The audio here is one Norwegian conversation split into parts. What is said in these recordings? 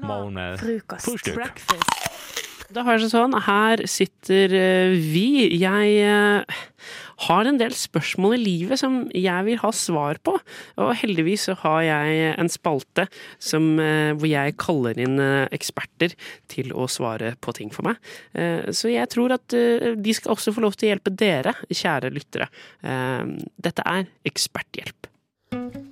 Måned. Frokost. Da har jeg det sånn, her sitter eh, vi. Jeg eh, har en del spørsmål i livet som jeg vil ha svar på. Og heldigvis så har jeg en spalte som, eh, hvor jeg kaller inn eksperter til å svare på ting for meg. Eh, Så jeg tror at de skal også få lov til å hjelpe dere, kjære lyttere. Dette er eksperthjelp.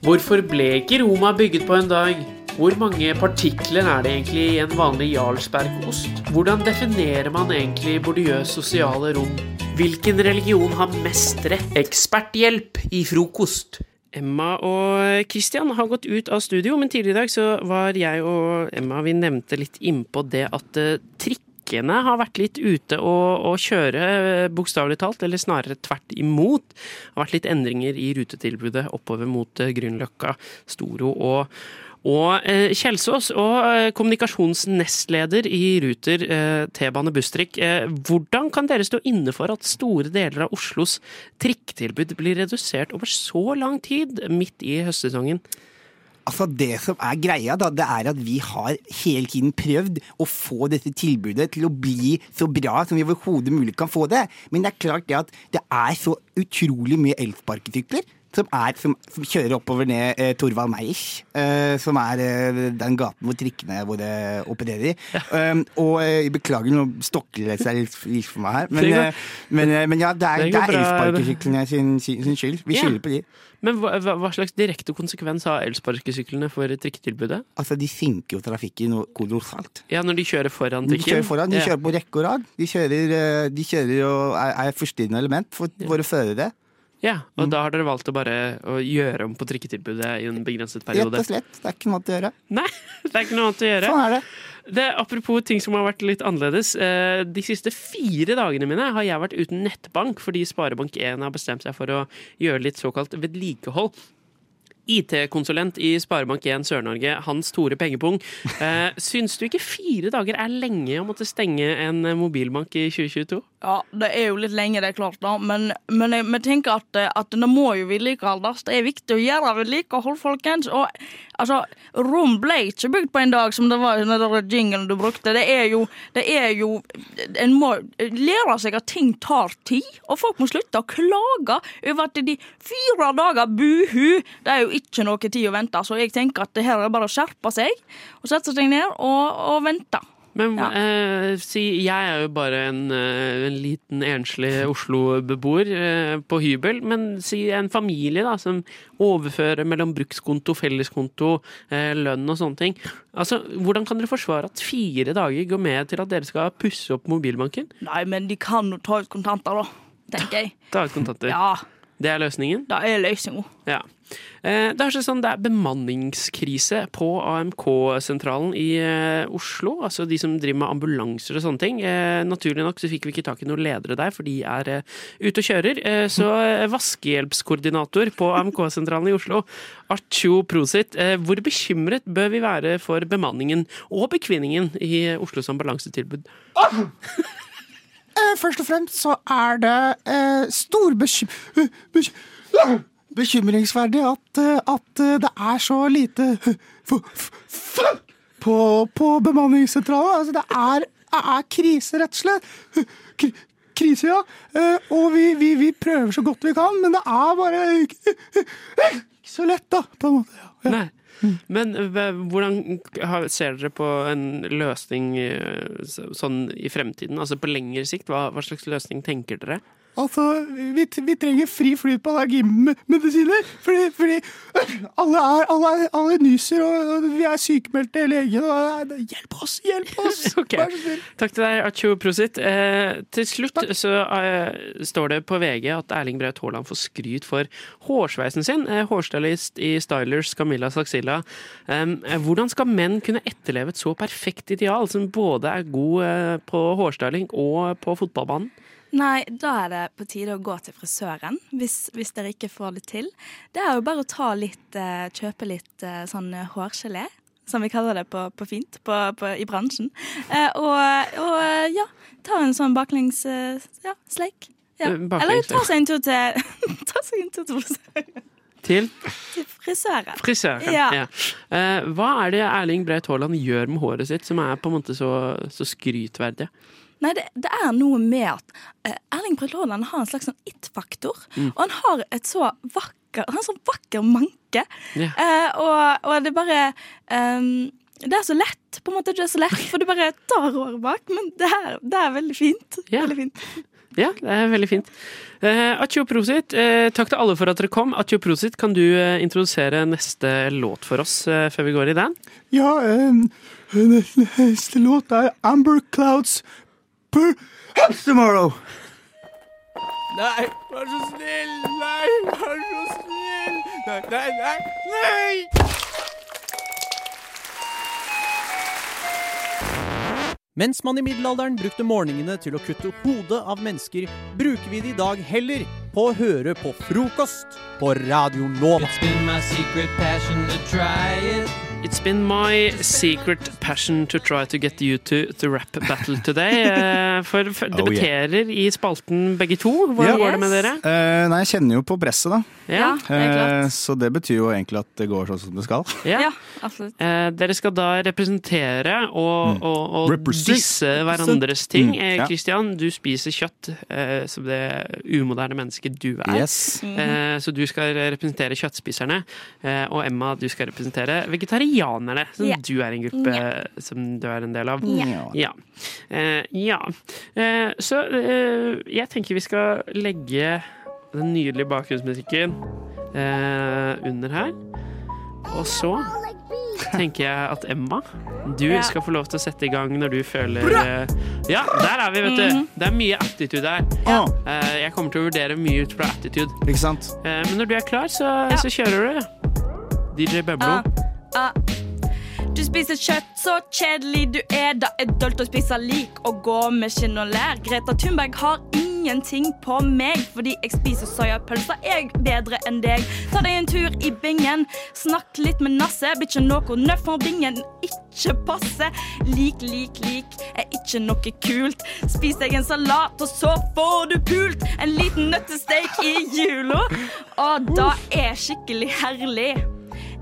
Hvorfor ble ikke Roma bygget på en dag? Hvor mange partikler er det egentlig i en vanlig Jarlsbergost? Hvordan definerer man egentlig bordiøs sosiale rom? Hvilken religion har mest rett? Eksperthjelp i frokost. Emma og Christian har gått ut av studio, men tidligere i dag så var jeg og Emma Vi nevnte litt innpå det at eh, trikkene har vært litt ute og, og kjøre, eh, bokstavelig talt, eller snarere tvert imot. Det har vært litt endringer i rutetilbudet oppover mot eh, Grünerløkka, Storo og og eh, Kjelsås, og eh, kommunikasjonsnestleder i Ruter, eh, T-bane Busstrikk. Hvordan kan dere stå inne for at store deler av Oslos trikketilbud blir redusert over så lang tid midt i høstsesongen? Altså Det som er greia, da, det er at vi har hele tiden prøvd å få dette tilbudet til å bli så bra som vi overhodet mulig kan få det. Men det er klart det at det er så utrolig mye elsparkesykler. Som, er, som, som kjører oppover ned eh, Torvald Meyers, eh, som er eh, den gaten hvor trikkene våre opererer i. Um, og eh, beklager, nå stokker det seg litt, for meg her. Men, eh, men, eh, men ja, det er, Det er elsparkesyklene sin, sin, sin skyld. Vi Ja. skylder på de. Men hva, hva slags direkte konsekvens har elsparkesyklene for trikketilbudet? Altså, De sinker jo trafikken kolossalt. Ja, når de kjører foran De trikken? kjører foran, de Ja. kjører på rekke og rad. De kjører, eh, de kjører og er, er forstyrrende element for våre førere. Ja, Mm. og da har dere valgt å bare å gjøre om på trikketilbudet i en begrenset Rett periode? og slett. Det er ikke noe annet å gjøre. Nei, det er ikke noe annet å gjøre. Sånn er det. Det, apropos ting som har vært litt annerledes. Eh, de siste fire dagene mine har jeg vært uten nettbank fordi Sparebank1 har bestemt seg for å gjøre litt såkalt vedlikehold. IT-konsulent i Sparebank1 Sør-Norge, Hans Tore Pengepung. Eh, syns du ikke fire dager er lenge å måtte stenge en mobilbank i 2022? Ja, det er jo litt lenge, det er klart, da. Men, men tenker at, eh, at det må jo vedlikeholdes. Det er viktig å gjøre vedlikehold, folkens. Og altså, Rom ble ikke bygd på en dag, som det var den der jinglen du brukte. Det er jo, det er jo En må lære seg at ting tar tid, og folk må slutte å klage over at de fire dager buhu, det er jo ikke noe tid å vente. Så jeg tenker at det her er bare å skjerpe seg og sette seg ned og, og vente. Men Ja. eh, si, jeg er jo bare en, eh, en liten enslig Oslo-beboer eh, på hybel, men si en familie da, som overfører mellom brukskonto, felleskonto, eh, lønn og sånne ting. Altså, Hvordan kan dere forsvare at fire dager går med til at dere skal pusse opp mobilbanken? Nei, men de kan jo ta ut kontanter, da. Tenker jeg. Ta ut kontanter. Ja, Det er løsningen? det er løsninga. Ja. Eh, Det er sånn det er bemanningskrise på AMK-sentralen i eh, Oslo. Altså de som driver med ambulanser og sånne ting. Eh, Naturlig nok så fikk vi ikke tak i noen ledere der, for de er eh, ute og kjører. Eh, Så eh, vaskehjelpskoordinator på AMK-sentralen i Oslo, Artjo Prosit, eh, hvor bekymret bør vi være for bemanningen og bekvinningen i Oslos ambulansetilbud? Eh, først og fremst så er det eh, stor bekym eh, beky bekymringsverdig at, eh, at eh, det er så lite eh, på, på bemanningssentralen. Altså, det er, er krise, rett og slett. Kri krise, ja. Eh, og vi, vi, vi prøver så godt vi kan, men det er bare ikke så lett, da, på en måte. Ja. Nei. Men eh, hvordan ser dere på en løsning eh, sånn i fremtiden? Altså på lengre sikt, hva, hva slags løsning tenker dere? Altså, vi, vi trenger fri flyt på allergimedisiner. Fordi, fordi alle, er, alle, er, alle nyser, og, vi er sykemeldte det er- Hjelp oss! Hjelp oss! Ok. Vær så snill. Takk til deg, Acho Prosit. Eh, til slutt så eh, står det på VG at Erling Braut Haaland får skryt for hårsveisen sin. Eh, hårstylist i Stylers Camilla Saxilla. Eh, hvordan skal menn kunne etterleve et så perfekt ideal, som både er god eh, på hårstyling og på fotballbanen? Nei, da er det på tide å gå til frisøren, hvis, hvis dere ikke får det til. Det er jo bare å ta litt, eh, kjøpe litt eh, sånn hårgelé, som vi kaller det på, på fint på, på, i bransjen. Eh, og, og eh, ja, ta en sånn baklengs eh, ja, sleik. Ja. Eh, Eller ta seg en tur til Ta seg en tur til frisøren. til Frisøren. frisøren. Ja. Ja. Eh, hva er det Erling Braut Haaland gjør med håret sitt som er på en måte så, så skrytverdig? Nei, det, det er noe med at uh, Erling Braut Haaland har en slags sånn it-faktor. Og han har et så vakker Han er en sånn vakker manke. Yeah. Uh, og, og det er bare um, Det er så lett, på en måte. Det er så lett, for du bare tar håret bak. Men det er, det er veldig fint. Yeah. Veldig fint. Ja, det er veldig fint. Uh, Atjo Prosit, eh, takk til alle for at dere kom. Atjo Prosit, kan du eh, introdusere neste låt for oss eh, før vi går i den? Ja, um, neste låt er Amber Clouds Perhaps Tomorrow. Nei, vær så snill! Nei, vær så snill! Nei, nei, nei! nei! Mens man i middelalderen brukte morgenene til å kutte hodet av mennesker, bruker vi det i dag heller på å høre på frokost på Radio Nova. It's been my secret passion to try it. It's been my secret passion to try to get you to the rap battle today. Eh, for, for Oh, debuterer i spalten begge to. Hvordan yeah. går det med dere? Uh, nei, jeg kjenner jo på presset, da. Ja. Eh, så det betyr jo egentlig at det går sånn som det skal. ja. Ja, absolutt. Uh, dere skal da representere og, og, og disse hverandres ting. Mm, ja. Christian, du spiser kjøtt som det umoderne mennesket du er. Yes. Eh, så du skal representere kjøttspiserne. Og Emma, du skal representere vegetarianerne, som Ja. du er en gruppe som du er en del av. Ja. Ja. Eh, ja. Eh, så eh, jeg tenker vi skal legge den nydelige bakgrunnsmusikken eh, under her. Og så tenker jeg at Emma, du Ja. skal få lov til å sette i gang når du føler Ja, der er vi, vet du. Det er mye attitude her. Eh, jeg kommer til å vurdere mye ut fra attitude. ikke sant? Eh, men når du er klar, så, Ja. så kjører du. DJ Bøblo. Ah. Du spiser kjøtt, så kjedelig du er. Da er dølt å spise lik og gå med skinn og lær. Greta Thunberg har ingenting på meg, fordi jeg spiser soyapølser. Jeg bedre enn deg. Ta deg en tur i bingen. Snakk litt med Nasse. Bikkje noe nøff for bingen ikke passer. Lik, lik, lik er ikke noe kult. Spis deg en salat, og så får du pult. En liten nøttesteik i jula, og da er skikkelig herlig.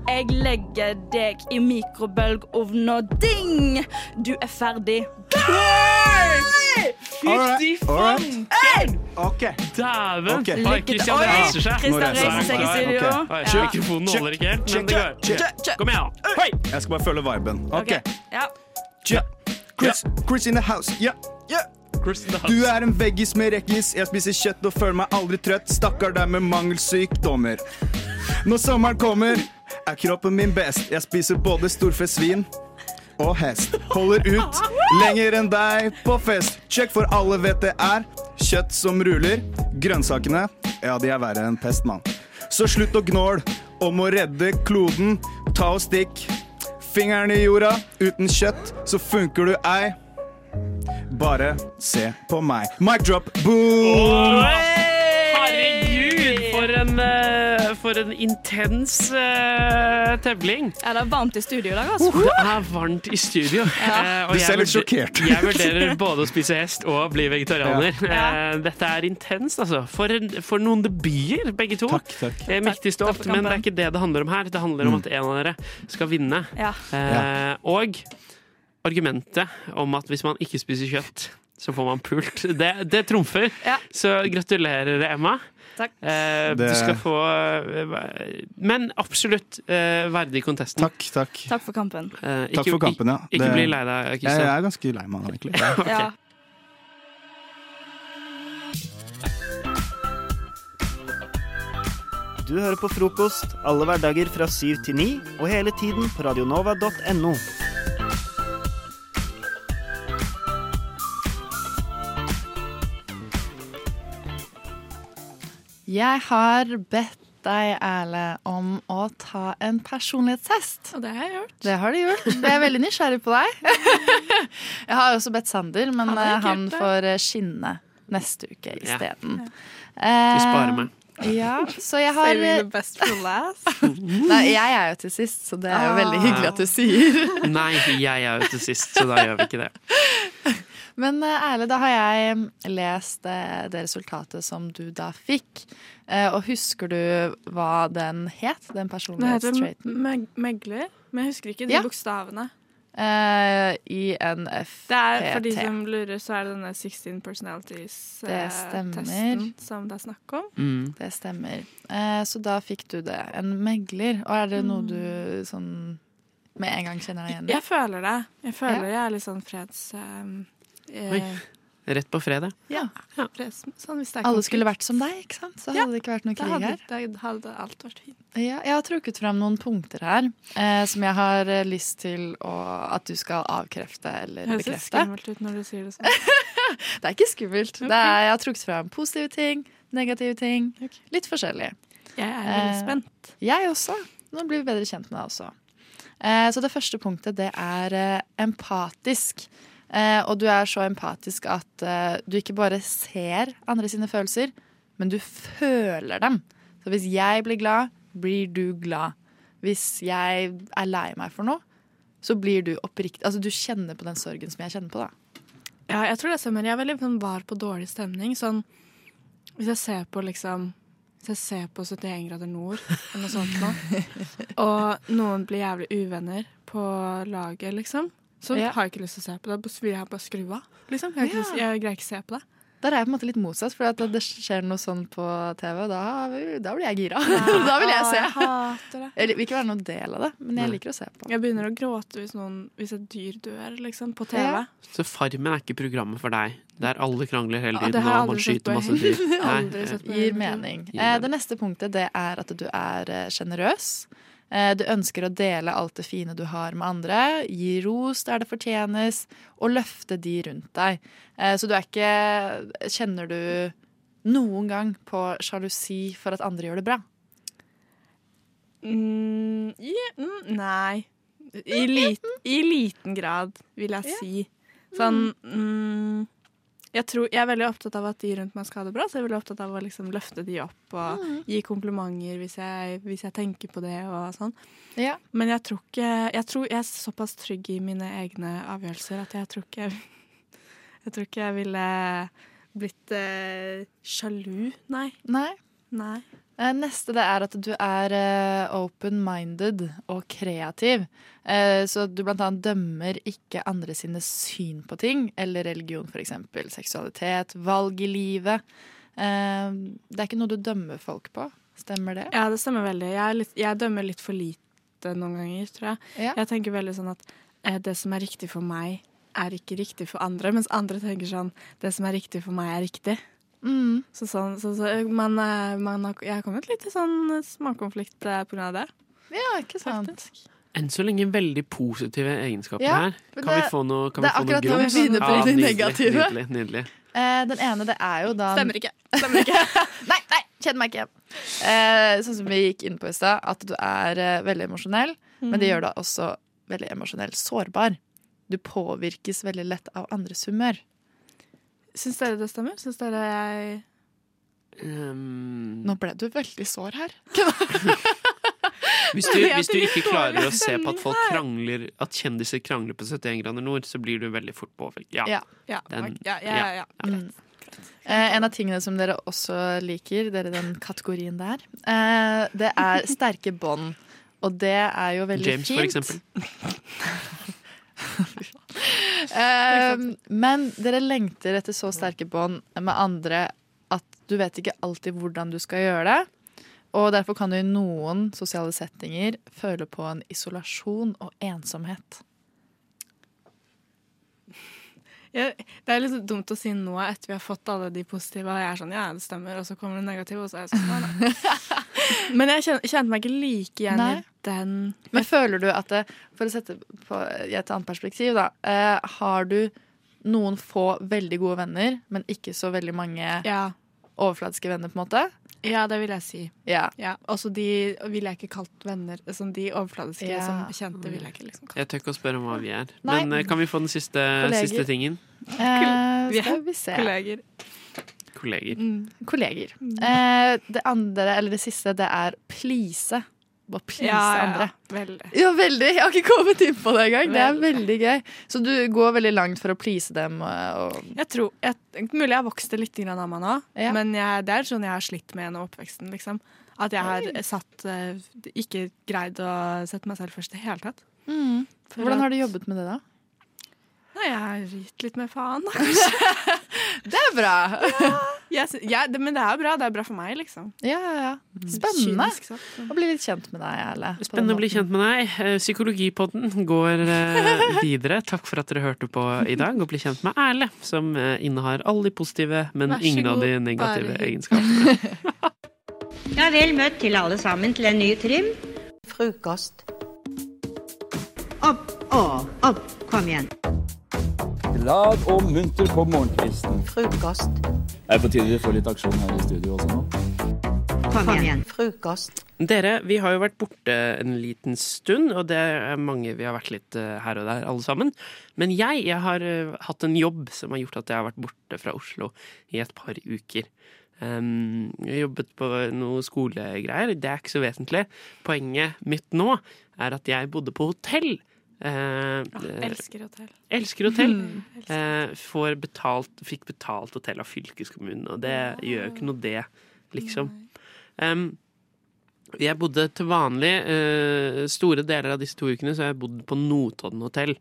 Jeg legger deg i mikrobølgeovnen, og ding! Du er ferdig. Fytti fanken! Ok. Dæven! Ok. Oi, Christian reiser seg. Kristian reiser seg i studio. Okay. Ja. Mikrofonen holder ikke helt, men det går. Kom igjen. Hoi! Jeg skal bare følge viben. Ok. Ja. Ja. Chris, Chris in the house. Yeah. Ja. Du er en veggis med rekkis. Jeg spiser kjøtt og føler meg aldri trøtt. Stakkar deg med mangelsykdommer. Når sommeren kommer, er kroppen min best. Jeg spiser både storfe svin og hest. Holder ut lenger enn deg på fest. Check for alle vet det er kjøtt som ruler. Grønnsakene, ja, de er verre enn pest, mann. Så slutt å gnål om å redde kloden. Ta og stikk fingeren i jorda. Uten kjøtt så funker du ei. Bare se på meg. Mic drop, boom! Herregud, for en, eh, for en intens uh, tevling. Er det varmt i studio i dag, altså. Det er varmt i studio. Eh, og Du jeg ser litt vurder- sjokkert ut. Jeg vurderer både å spise hest og bli vegetarianer. Ja. Eh, dette er intenst, altså. For, en, for noen debuter, begge to. Takk, takk. Eh, Mektig Takk stolt, for men det er kampen. ikke det det handler om her. Det handler Mm. om at en av dere skal vinne. Ja. Eh, og argumentet om at hvis man ikke spiser kjøtt, så får man pult. Det, det trumfer. Ja. Så gratulerer, Emma. Takk. Eh, Du skal få eh, Men absolutt eh, verdig contesten. Takk, takk. Takk for kampen. Eh, Takk for kampen, ja. Ikke, ikke Det- bli lei deg, Jeg jeg er ganske lei meg nå, egentlig. Ja. Du hører på frokost alle hverdager fra syv til ni, og hele tiden på radionova.no. Jeg har bedt deg, Erle, om å ta en personlighetstest. Og det har jeg gjort. Det har du gjort. Jeg er veldig nysgjerrig på deg. Jeg har også bedt Sander, men Han eh, han får eh, skinne neste uke Ja. isteden. Du sparer meg. Ja, så jeg har Saving the best for last. Nei, jeg er jo til sist, så det er jo veldig Ah. hyggelig at du sier. Nei, jeg er jo til sist, så da gjør vi ikke det. Men eh, Erle, da har jeg mm, lest eh, det resultatet som du da fikk. Eh, og husker du hva den het, den Det heter meg megler, men jeg husker ikke de Ja. bokstavene. Uh, INFPT. Det er For de som lurer, så er det denne 16 personalities-testen Det som det er snakk om. Mm. Det stemmer. Uh, så da fikk du det. En megler. Og er det noe du sånn med en gang kjenner deg igjen i? Jeg føler det. Jeg føler Ja. jeg er litt sånn freds... Um, Oi. Rett på fredag. Ja. freds sånn, hvis det er Alle skulle vært som deg, ikke sant? Så Ja, hadde det ikke vært noe krig hadde, her. da hadde alt vært fint. Ja, jeg har trukket fram noen punkter her eh, som jeg har eh, lyst til å, at du skal avkrefte eller Det høres skummelt ut når du sier det sånn. Det er ikke skummelt. Det er, jeg har trukket fram positive ting, negative ting. Litt forskjellig. Jeg er veldig Eh, spent. Jeg også. Nå blir vi bedre kjent med deg også. Eh, så det første punktet, det er eh, empatisk. Eh, og du er så empatisk at eh, du ikke bare ser andre sine følelser, men du føler dem. Så hvis jeg blir glad, blir du glad. Hvis jeg er lei meg for noe, så blir du oppriktig Altså du kjenner på den sorgen som jeg kjenner på, da. Ja, jeg tror det stemmer. Jeg er veldig sånn var på dårlig stemning. Sånn, hvis jeg ser på liksom Hvis jeg ser på 71 grader nord eller noe sånt nå, og noen blir jævlig uvenner på laget, liksom, så Ja. har jeg ikke lyst til å se på det. Da vil jeg bare skru av. Liksom. Jeg, Ja. jeg greier ikke se på det. Der er jeg på en måte litt motsatt, for at det skjer noe sånn på TV, da, da blir jeg gira. da vil jeg se. Jeg hater det. Jeg vil ikke være noen del av det, men jeg liker å se på. Jeg begynner å gråte hvis, noen, hvis et dyr dør, liksom, på TV. Ja. Så Farmen er ikke programmet for deg. Der alle krangler hele tiden, ja, og man skyter masse dyr. Nei, eh, Gir mening. Eh, det neste punktet det er at du er eh, sjenerøs. Eh, du ønsker å dele alt det fine du har med andre, gi ros der det fortjenes, og løfte de rundt deg. Eh, så du er ikke Kjenner du noen gang på sjalusi for at andre gjør det bra? Mm, yeah, mm, nei. I, lit, I liten grad, vil jeg si. Sånn mm, jeg, tror, jeg er veldig opptatt av at de rundt meg skal ha det bra, så jeg er veldig opptatt av å liksom løfte de opp og gi komplimenter hvis jeg, hvis jeg tenker på det og sånn. Ja. Men jeg tror ikke jeg, tror jeg er såpass trygg i mine egne avgjørelser at jeg tror ikke jeg tror ikke jeg ville blitt eh, sjalu. Nei. Nei. Nei. Eh, Neste det er at du er eh, open-minded og kreativ. Eh, så du blant annet dømmer ikke andre sine syn på ting, eller religion eksempel. Seksualitet, valg i livet. Det er ikke noe du dømmer folk på. Stemmer det? Ja, det stemmer veldig. Jeg, litt, jeg dømmer litt for lite noen ganger, tror jeg. Ja. Jeg tenker veldig sånn at det som er riktig for meg, er ikke riktig for andre, mens andre tenker sånn det som er riktig for meg, er riktig. Mm. Så sånn, så, så, men eh, man har, jeg har kommet litt i sånn smakkonflikt pga. på grunn av det. Ja, ikke sant. Faktisk. Enn så lenge veldig positive egenskaper Ja, her. Kan Kan vi få noe, grums? det er akkurat når vi begynner på de nydelig, negative. Nydelig, nydelig. Eh, den ene, det er jo da Stemmer ikke. Stemmer ikke. Nei, nei, kjenn meg ikke. Eh, sånn som vi gikk inn på i stad, at du er eh, veldig emosjonell, men det gjør deg også veldig emosjonell sårbar. Du påvirkes veldig lett av andres humør. Syns dere det stemmer? Syns dere jeg Um, Nå ble du veldig sår her. hvis, du, hvis du ikke klarer å se på at folk krangler At kjendiser krangler på 71 grader nord, så blir du veldig fort påvirket. Ja. Ja. Ja, Den- ja, ja, ja, ja. Mm. Eh, en av tingene som dere også liker, dere den kategorien der, eh, det er sterke bånd. Og det er jo veldig James, fint. for eksempel. Eh, men dere lengter etter så sterke bånd med andre at du vet ikke alltid hvordan du skal gjøre det. Og derfor kan du i noen sosiale settinger føle på en isolasjon og ensomhet. Det er litt dumt å si nå etter vi har fått alle de positive, og jeg er sånn ja, det stemmer, og så kommer det negative, og så er jeg sånn nei. Men jeg kjente, kjente meg ikke like igjen Nei. i den Men føler du at det, for å sette på i et annet perspektiv, da, eh, har du noen få veldig gode venner, men ikke så veldig mange Ja, overfladiske venner, på en måte? Ja det vil jeg si. Ja. Ja, Også de ville jeg ikke kalt venner. Sånn de overfladiske Ja. som kjente ville jeg ikke liksom kalt Jeg tør ikke å spørre om hva vi er. Nei. Men eh, kan vi få den siste, siste tingen? Eh, skal vi se. kolleger. Kolleger. Mm. Kolleger. Eh, det andre, eller det siste, det er please. Å please Ja, ja, andre. veldig. Ja, veldig. Jeg har ikke kommet inn på det engang. Det er Veldig. gøy. Så du går veldig langt for å please dem? Og, og Jeg tror, jeg, Mulig jeg har vokst litt grann av meg nå, Ja. men jeg, det er sånn jeg har slitt med gjennom oppveksten. Liksom. At jeg har satt eh, ikke greid å sette meg selv først i det hele tatt. mm. Hvordan har du jobbet med det, da? Nei, jeg har gitt litt mer faen, kanskje. Det er bra! Jeg, sy- jeg, det, men det er jo bra. Det er bra for meg, liksom. Ja, ja, ja. Spennende Kynisk sagt. å bli litt kjent med deg, Erle. Spennende å bli kjent med deg. Eh, Psykologipodden går eh, videre. Takk for at dere hørte på i dag, og bli kjent med Erle, som eh, innehar alle de positive, men ingen av de negative bare egenskapene. Ja, vel møtt til alle sammen til en ny trim. Frokost. Opp og opp, kom igjen. Glad og munter på morgenkvisten. Frokost. Det er på tide vi får litt aksjon her i studio også nå. Kom igjen. Frokost. Dere, vi har jo vært borte en liten stund, og det er mange vi har vært litt eh, her og der, alle sammen. Men jeg, jeg har eh, hatt en jobb som har gjort at jeg har vært borte fra Oslo i et par uker. Um, jeg har jobbet på noe skolegreier, det er ikke så vesentlig. Poenget mitt nå er at jeg bodde på hotell. Eh, eh, Elsker hotell. elsker hotell. Eh, får betalt, fikk betalt hotell av fylkeskommunen, og det gjør jo ikke noe, det, liksom. Um, jeg bodde til vanlig uh, store deler av disse to ukene så har jeg bodd på Notodden hotell.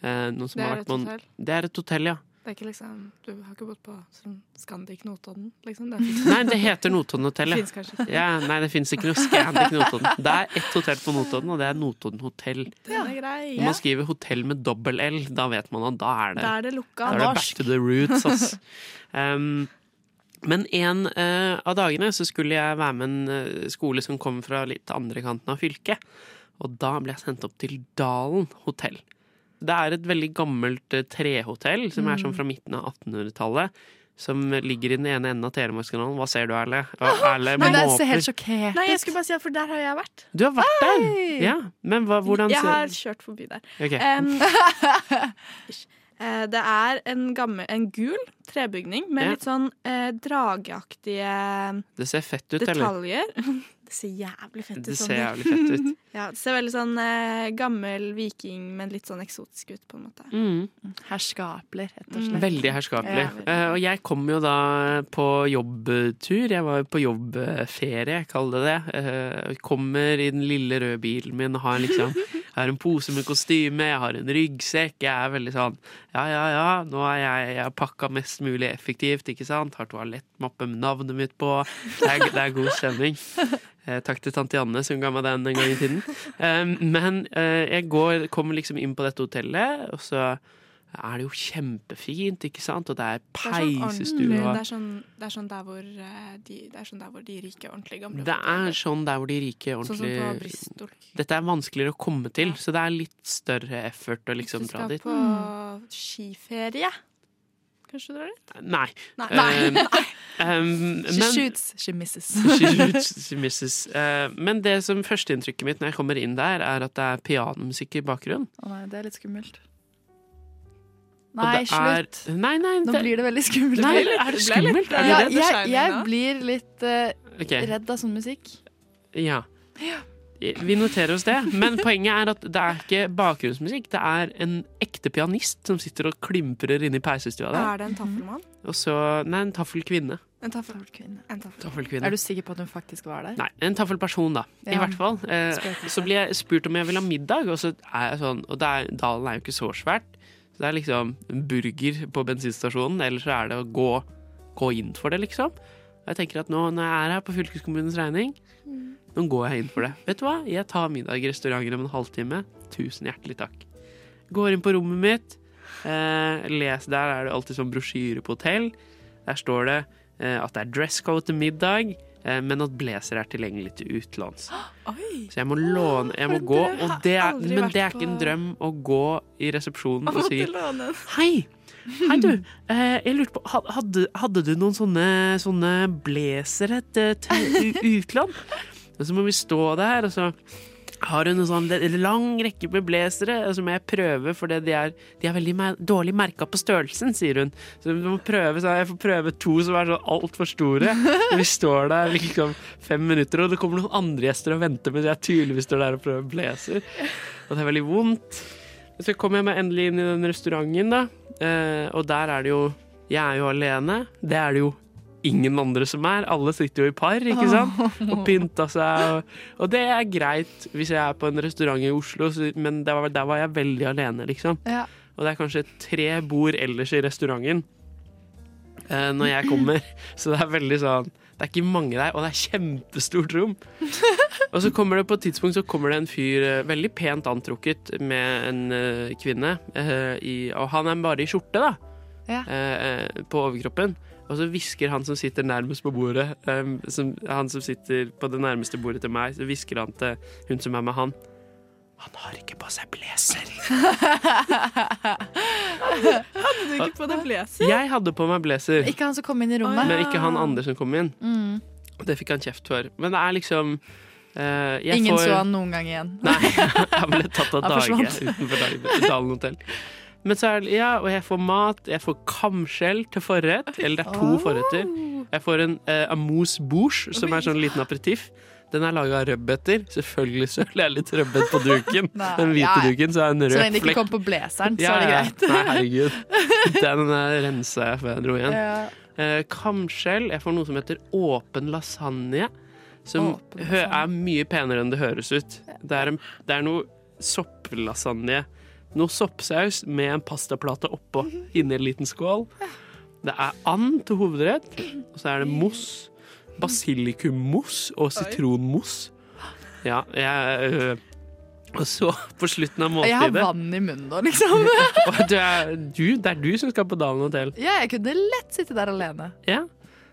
Uh, Det er et hotell? Det er et hotell, ja. Det er ikke liksom, Du har ikke bodd på sånn Scandic Notodden? Liksom. Det Nei, det heter Notodden hotell, Finnes kanskje ikke. ja. Nei, det fins ikke noe Scandic Notodden. Det er ett hotell på Notodden, og det er Notodden hotell. Ja. Når man skriver hotell med dobbel L, da vet man at da er det Da er det lukka Da er det back to the roots, ass. Um, men en uh, av dagene så skulle jeg være med en eh, skole som kom fra litt andre kanten av fylket. Og da ble jeg sendt opp til Dalen hotell. Det er et veldig gammelt eh, trehotell som er sånn fra midten av 1800-tallet. Som ligger i den ene enden av Telemarkskanalen. Hva ser du, Erle? Erle Nei, det ser helt sjokkert Nei, jeg skulle bare si at for der har jeg vært. Du har vært der! Ja, Men hva, hvordan Jeg har kjørt forbi der. Okay. Um. Eh, det er en, gammel, en gul trebygning med Ja. litt sånn eh, drageaktige Det ser fett ut, eller? Det ser jævlig fett ut. Det ser jævlig fett ut. Ja, det ser veldig sånn eh, gammel viking, men litt sånn eksotisk ut, på en måte. Mm. Herskapler, rett og Mm. slett. Veldig herskapelig. Ja. Eh, og jeg kom jo da på jobbtur. Jeg var jo på jobbferie, kall det det. Uh, kommer i den lille røde bilen min og har liksom Jeg har en pose med kostyme, jeg har en ryggsekk. Jeg er veldig sånn Ja, ja, ja, nå er jeg, jeg pakka mest mulig effektivt, ikke sant. Har toalettmappe med navnet mitt på. Det er, det er god stemning. Eh, takk til tante Janne som ga meg den en gang i tiden. Eh, men eh, jeg går, kommer liksom inn på dette hotellet, og så er det jo kjempefint, ikke sant? Og det er sånn peisestue. Det er sånn, det er sånn der hvor eh, de, det er sånn der hvor de rike, ordentlig gamle Det er sånn der hvor de rike Sånn som på ordentlig Bristol. Dette er vanskeligere å komme til, så det er litt større effort å liksom dra dit. Hvis du skal på skiferie, kanskje du drar dit? Nei. Nei. Um, um, She men shoots, she misses. She shoots, she misses. Uh, men det som førsteinntrykket mitt når jeg kommer inn der, er at det er pianomusikk i bakgrunnen. Å nei, det er litt skummelt. Og Nei, slutt. er- slutt. Nei, det, Nå blir det veldig skummelt. Nei, er det skummelt? Er Ja, jeg, jeg blir litt uh, okay. redd av sånn musikk. Ja. Vi noterer oss det, men poenget er at det er ikke bakgrunnsmusikk. Det er en ekte pianist som sitter og klimprer inne i peisestua der. Er det en taffelmann? Og så Nei, en taffelkvinne. En taffelkvinne. En taffel. Taffelkvinne. Er du sikker på at hun faktisk var der? Nei, en taffelperson, da. I hvert fall. Eh, så blir jeg spurt om jeg vil ha middag, og så er jeg sånn Og det er, Dalen er jo ikke så svært. Så det er liksom burger på bensinstasjonen, eller så er det å gå, gå inn for det, liksom. Og jeg tenker at nå når jeg er her på fylkeskommunens regning, nå går jeg inn for det. Vet du hva? Jeg tar middag i restauranter om en halvtime. Tusen hjertelig takk. Går inn på rommet mitt. Eh, les, der er det alltid sånn brosjyre på hotell. Der står det eh, at det er dresscode til middag, men at blazer er tilgjengelig til utenlands. Oi! Så jeg må låne Jeg må gå, det er, men det er ikke en drøm å gå i resepsjonen og si. Hei! Hei, du. Eh, jeg lurte på Hadde, hadde du noen sånne, sånne blazere til, til utland? Og så må vi stå der, og så har hun en sånn lang rekke med blazere som jeg prøver, fordi de er, de er veldig mer, dårlig merka på størrelsen, sier hun. Så du må prøve, så jeg får prøve to som er sånn altfor store. Og vi står der liksom fem minutter, og det kommer noen andre gjester og venter mens jeg tydeligvis står der og prøver blazer. Og det er veldig vondt. Så kommer jeg meg endelig inn i den restauranten, da. Eh, og der er det jo Jeg er jo alene. Det er det jo ingen andre som er. Alle sitter jo i par, ikke sant? Og pynta seg. Og, og det er greit hvis jeg er på en restaurant i Oslo, men der var, der var jeg veldig alene, liksom. Ja. Og det er kanskje tre bord ellers i restauranten eh, når jeg kommer. Så det er veldig sånn Det er ikke mange der, og det er kjempestort rom. Og så kommer det på et tidspunkt så kommer det en fyr eh, veldig pent antrukket med en uh, kvinne, Uh, i, og han er bare i skjorte, da. Ja. Uh, på overkroppen. Og så hvisker han som sitter nærmest på bordet, um, som, han som sitter på det nærmeste bordet til meg, så hvisker han til hun som er med han. Han har ikke på seg blazer. Hadde du ikke på deg blazer? Jeg hadde på meg blazer, Ikke han som kom inn i rommet. men ikke han andre som kom inn. Mm. Det fikk han kjeft for. Men det er liksom Uh, jeg Ingen får, så han noen gang igjen. Nei, han ble tatt av dage utenfor Dalen hotell. Men så er det, ja, og jeg får mat, jeg får kamskjell til forrett, eller det er to forretter. Jeg får en eh, amuse bouche, som er sånn liten aperitiff. Den er laga av rødbeter. Selvfølgelig søler jeg litt rødbet på duken. Den hvite ja, duken, så er det en Så rød lenge det ikke flekk. kom på blazeren, så Ja, er det greit. Nei, herregud. Den rensa jeg før jeg dro igjen. Ja. Eh, kamskjell. Jeg får noe som heter åpen lasagne. Som Åpen lasagne. er mye penere enn det høres ut. Det er, en, det er noe sopplasagne. Noe soppsaus med en pastaplate oppå inni en liten skål. Det er and til hovedrett, og så er det mos. Basilikummousse og sitronmos. Ja, jeg øh, Og så, på slutten av Jeg har vann i munnen nå, liksom. du er, du, Det er du som skal på Dalen hotell. Ja, jeg kunne lett sitte der alene. Ja.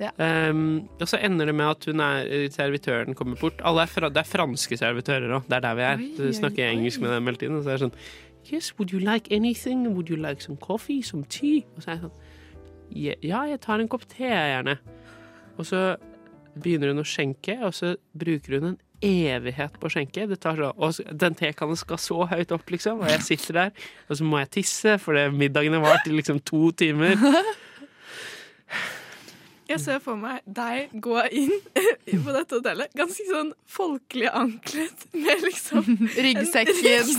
Ja. Um, og så ender det med at hun er, servitøren kommer bort. Alle er fra, det er franske servitører òg. Det er der vi er. Oi, oi, snakker jeg engelsk med dem hele tiden. Og så er det sånn Yes, would you like anything? Would you like some coffee? Some tea? Og så er jeg sånn «Ja, jeg tar en kopp te, gjerne. Og så begynner hun å skjenke, og så bruker hun en evighet på å skjenke. Så, og den tekannen skal så høyt opp, liksom, og jeg sitter der, og så må jeg tisse, for middagene vart i liksom to timer. Jeg ser for meg deg gå inn på dette hotellet, ganske sånn folkelig anklet med liksom Ryggsekken.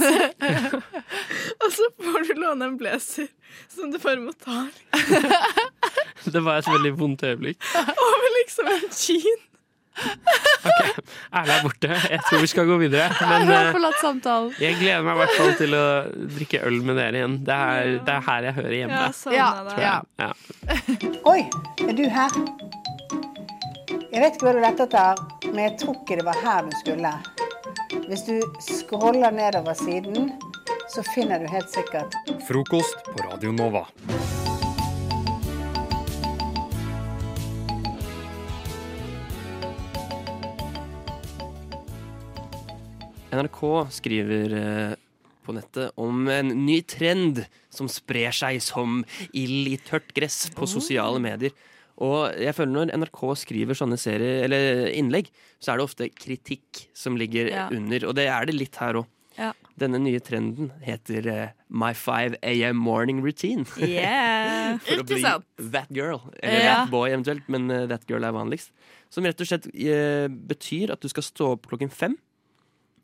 Og så får du låne en blazer som du bare må ta Det var et veldig vondt øyeblikk. over liksom en jean. Erle er borte. Jeg tror vi skal gå videre. Men eh, jeg gleder meg i hvert fall til å drikke øl med dere igjen. Det er, det er her jeg hører hjemme. Ja, ja. Ja. Oi, er du her? Jeg vet ikke hva du lette etter, men jeg tror ikke det var her du skulle. Hvis du scroller nedover siden, så finner du helt sikkert Frokost på Radio Nova. NRK skriver eh, på nettet om en ny trend som sprer seg som ild i tørt gress på sosiale medier. Og jeg føler når NRK skriver sånne serier, eller innlegg, så er det ofte kritikk som ligger Ja. under. Og det er det litt her òg. Ja. Denne nye trenden heter uh, My 5 AM Morning Routine. Yeah. For å bli sant? that girl. Eller Ja. that boy eventuelt, men uh, that girl er vanligst. Som rett og slett uh, betyr at du skal stå opp klokken fem.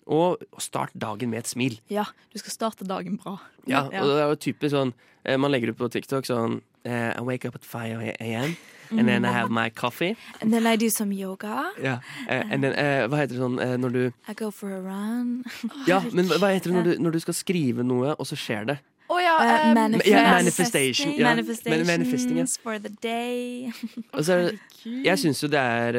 Og start dagen med et smil. Ja, du skal starte dagen bra. Ja, og det er jo typisk sånn eh, Man legger ut på TikTok sånn eh, I wake up at 5 a.m. And then I have my coffee. And then I do some yoga. Ja, eh, and then, hva heter det sånn når du I go for a run. Ja, men hva heter det når du, når du skal skrive noe, og så skjer det? Å ja, um, eh, manifest- Ja, manifestation, ja. Manifestations manifesting, ja. for the day. Og så det, jeg syns jo det er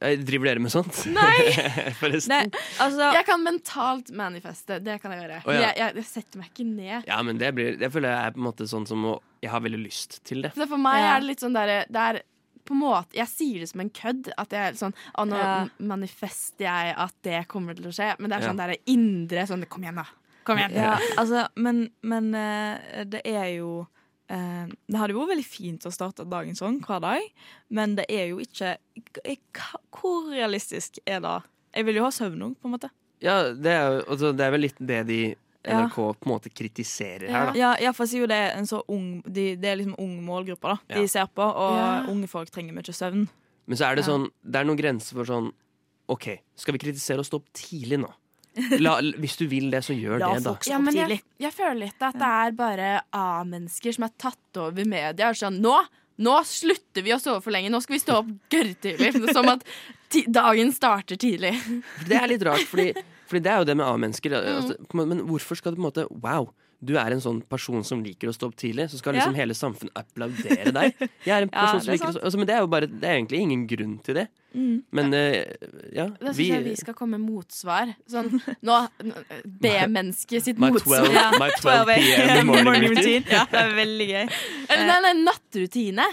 Jeg Driver dere med sånt? Nei. Forresten. Nei, altså Jeg kan mentalt manifeste. Det kan jeg gjøre. Oh, ja. jeg, jeg, jeg setter meg ikke ned. Ja, men det blir jeg føler jeg er på en måte sånn som å Jeg har veldig lyst til det. Så for meg Ja. er det litt sånn derre Det er på en måte Jeg sier det som en kødd. At jeg sånn Å, nå Ja. manifester jeg at det kommer til å skje. Men det er Ja. der indre sånn Kom igjen, da. Kom igjen. Ja, altså, men, men eh, det er jo eh, Det hadde jo vært veldig fint å starte dagen sånn hver dag, men det er jo ikke Hvor realistisk er det? Jeg vil jo ha søvn òg, på en måte. Ja, det er, altså, det er vel litt det de Ja. NRK på en måte kritiserer her, da. Ja, ja, for jeg sier jo det er en så ung de, Det er liksom ung målgruppe da de Ja. ser på, og Ja. unge folk trenger mye søvn. Men så er det Ja. sånn Det er noen grenser for sånn OK, skal vi kritisere og stå opp tidlig nå? La, hvis du vil det, så gjør det, da. Ja, men jeg, jeg føler litt at det er bare A-mennesker som er tatt over media. Sånn, nå, nå slutter vi å sove for lenge, nå skal vi stå opp gørrtidlig. Som at ti, dagen starter tidlig. Det er litt rart, fordi, fordi det er jo det med A-mennesker. Mm. Altså, men hvorfor skal du på en måte Wow, du er en sånn person som liker å stå opp tidlig, så skal liksom Ja. hele samfunnet applaudere deg. Jeg er en Ja, person det som er liker å stå altså, Men det er jo bare Det er egentlig ingen grunn til det. Mm. Men uh, ja, Da syns vi, jeg vi skal komme med motsvar. Sånn nå B-mennesket sitt My motsvar. 12 my 12 PM morning routine. Ja, det er veldig gøy. Eller nei, nei, nattrutine.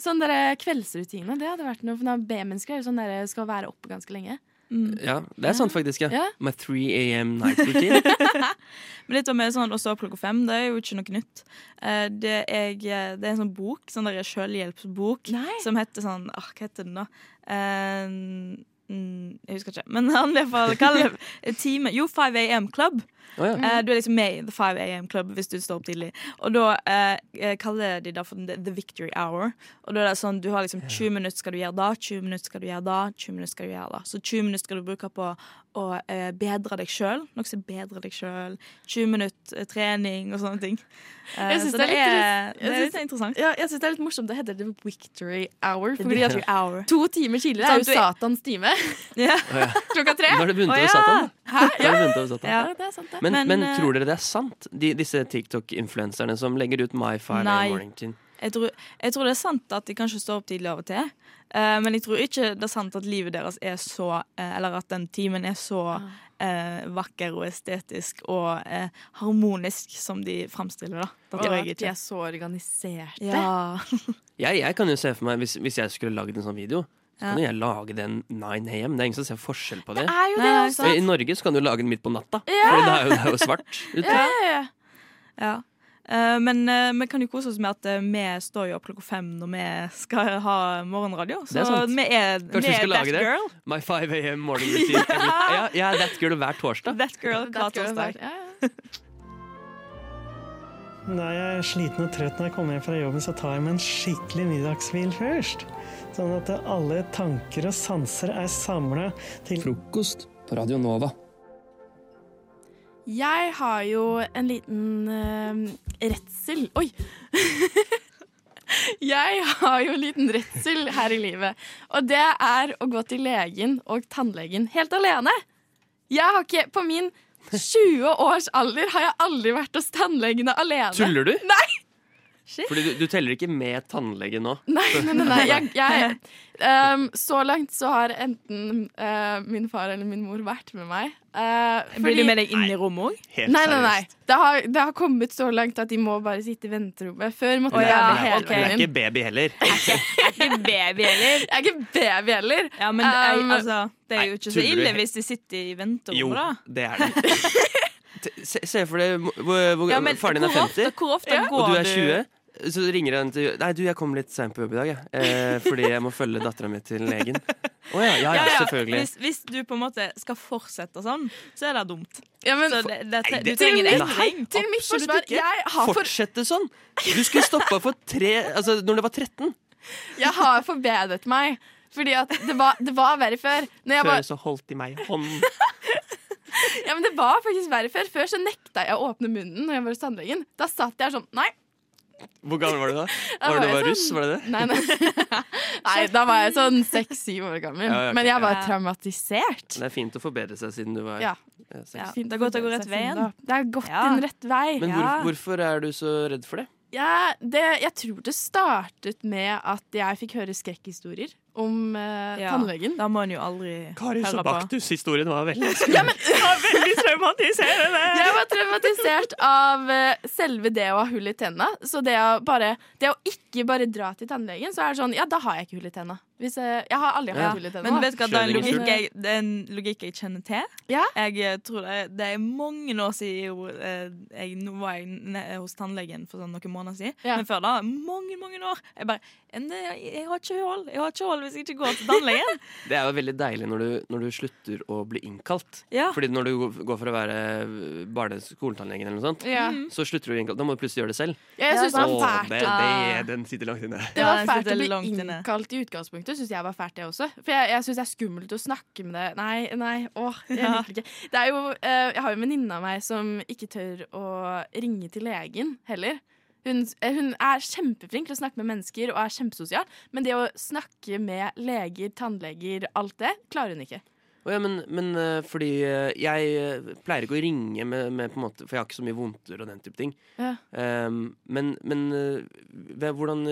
Sånn der kveldsrutine. Det hadde vært noe for B-mennesker. er jo Sånn der skal være oppe ganske lenge. Ja, det er sant faktisk, ja. Ja. My 3 AM night routine. Men litt med sånn å stå opp klokka fem, det er jo ikke noe nytt. Eh, Det er, det er en sånn bok, sånn der selvhjelpsbok, som heter sånn ah, Hva heter den, da? Eh, mm, jeg husker ikke. Men han i hvert fall kaller det time Jo, 5 AM Club. Oh, ja. uh, du er liksom med i The 5 AM Club hvis du står opp tidlig. Og da eh, kaller de det for the Victory Hour. Og da er det sånn, du har liksom 20 minutter skal du gjøre da, 20 minutter skal du gjøre da, 20 minutter skal du gjøre da. Så 20 minutter skal du bruke på å eh, bedre deg sjøl. Noe som bedrer deg sjøl. 20 minutter eh, trening og sånne ting. Eh, Jeg synes så det jeg det er synes- litt interessant. Ja, jeg syns det er litt morsomt. Det heter The Victory Hour. Fordi at Victory Hour. To timer tidligere er jo Satans time. Ja. Klokka tre. Nå har det begynt Å. Satan. Hæ? Det over Satan. Ja. det er sant, det. Men, men, Men, eh, tror dere det er sant, de, disse TikTok-influenserne som legger ut My 5 Nei. Morning? Jeg tror, jeg tror det er sant at de kanskje står opp tidlig av og til. Eh, men jeg tror ikke det er sant at livet deres er så eh, Eller at den timen er så eh, vakker og estetisk og eh, harmonisk som de framstiller. da Det Og tror jeg de er så organiserte. Ja. Jeg, jeg kan jo se for meg, hvis, hvis jeg skulle lagd en sånn video, så kan jo jeg lage den 9 AM. Det er ingen som ser forskjell på det. Det er jo det I Norge så kan du lage den midt på natta, Ja. for det er jo, det er jo svart ute. Ja, ja, ja. ja. Eh, men eh, vi kan jo kose oss med at eh, vi står jo opp klokka fem når vi skal ha morgenradio. Så er vi er, Kanskje vi er skal that lage det? girl. My 5 AM morning routine. Ja, jeg er that girl hver torsdag. That girl hver torsdag. ja, ja. Da jeg er sliten og trøtt når jeg kommer hjem fra jobben, så tar jeg meg en skikkelig middagshvil først. Sånn at alle tanker og sanser er samla til Frokost på Radio Nova. Jeg har jo en liten uh, redsel Oi! jeg har jo en liten redsel her i livet. Og det er å gå til legen og tannlegen helt alene. Jeg har ikke, På min 20 års alder har jeg aldri vært hos tannlegene alene. Tuller du? Nei! Fordi du, du teller ikke med tannlege nå. Nei, nei, nei, nei. Jeg, jeg, um, så langt så har enten uh, min far eller min mor vært med meg. Eh, Blir du med deg inn i rommet òg? Nei, nei, nei. Det har, det har kommet så langt at de må bare sitte i venterommet. Før måtte Å, jeg ja, okay. Du er ikke baby heller. Ikke baby heller. Jeg er ikke baby heller. Ja, men er, Um, altså, det er jo ikke så ille hvis de sitter i Jo, venterommet, da. det er det. Se, se for deg hvor, hvor, Ja, men faren din er hvor ofte- 50, hvor ofte og går du er du- 20. Så ringer han til Nei, du, jeg kom litt seint på jobb i dag, jeg. Eh, fordi jeg må følge dattera mi til legen. Å ja, ja, ja, selvfølgelig. Hvis, hvis du på en måte skal fortsette sånn, så er det dumt. Ja, men så det, det, det, du trenger en endring. Til mitt forsvar, jeg har, for, Fortsette sånn! Du skulle stoppa for tre Altså, når du var 13. jeg har forbedret meg. Fordi at det var, det var verre før. Når jeg Før var, så holdt de meg i hånden. ja, men det var faktisk verre før. Før så nekta jeg å åpne munnen når jeg var hos tannlegen. Da satt jeg sånn Nei. Hvor gammel var du da? Var, Var det du var sånn- russ? Var det det? Nei, nei. nei, da var jeg sånn seks-syv år gammel. Ja, ja, okay. Men jeg var Ja. traumatisert. Det er fint å forbedre seg siden du var Ja. seks. Ja, det godt å gå rett veien. Det er gått Ja. en rett vei. Men hvor, hvorfor er du så redd for det? Ja, det, jeg tror det startet med at jeg fikk høre skrekkhistorier om eh, Ja, tannlegen. Da må en jo aldri Kari på. Baktus-historien var veldig Ja, men, Veldig traumatiserende! jeg var traumatisert av eh, selve det å ha hull i tenna. Så det å, bare, det å ikke bare dra til tannlegen, så er det sånn Ja, da har jeg ikke hull i tenna. Hvis jeg, jeg har aldri hatt Ja. hull i tenna. Men vet du hva, det er en logikk jeg, det er en logikk jeg kjenner til. Ja. Jeg eh, tror det, det er mange år siden jeg, eh, jeg, var jeg hos tannlegen for sånn noen måneder siden. Ja. Men før da, mange mange år. Jeg bare en, eh, jeg, har ikke hull Jeg har ikke hull hvis jeg ikke går til tannlegen. Det er jo veldig deilig når du, når du slutter å bli innkalt. Ja. Fordi når du går for å være barne- skoletannlegen eller noe sånt, Ja. så slutter du å bli innkalt. Da må du plutselig gjøre det selv. Ja, jeg synes det var fælt. det, det, den sitter langt inne. Det var fælt å bli innkalt i utgangspunktet, syns jeg var fælt, det også. For jeg, jeg syns det er skummelt å snakke med det. Nei, nei, åh, jeg liker det ikke. Det ikke. eh, jeg har jo en venninne av meg som ikke tør å ringe til legen heller. Hun, eh, hun er kjempeflink til å snakke med mennesker og er kjempesosial, men det å snakke med leger, tannleger, alt det, klarer hun ikke. Oh, ja, men, men eh, fordi eh, jeg pleier ikke å ringe med, med på en måte For jeg har ikke så mye vondter og den type ting. Ja. Um, men men ved- hvordan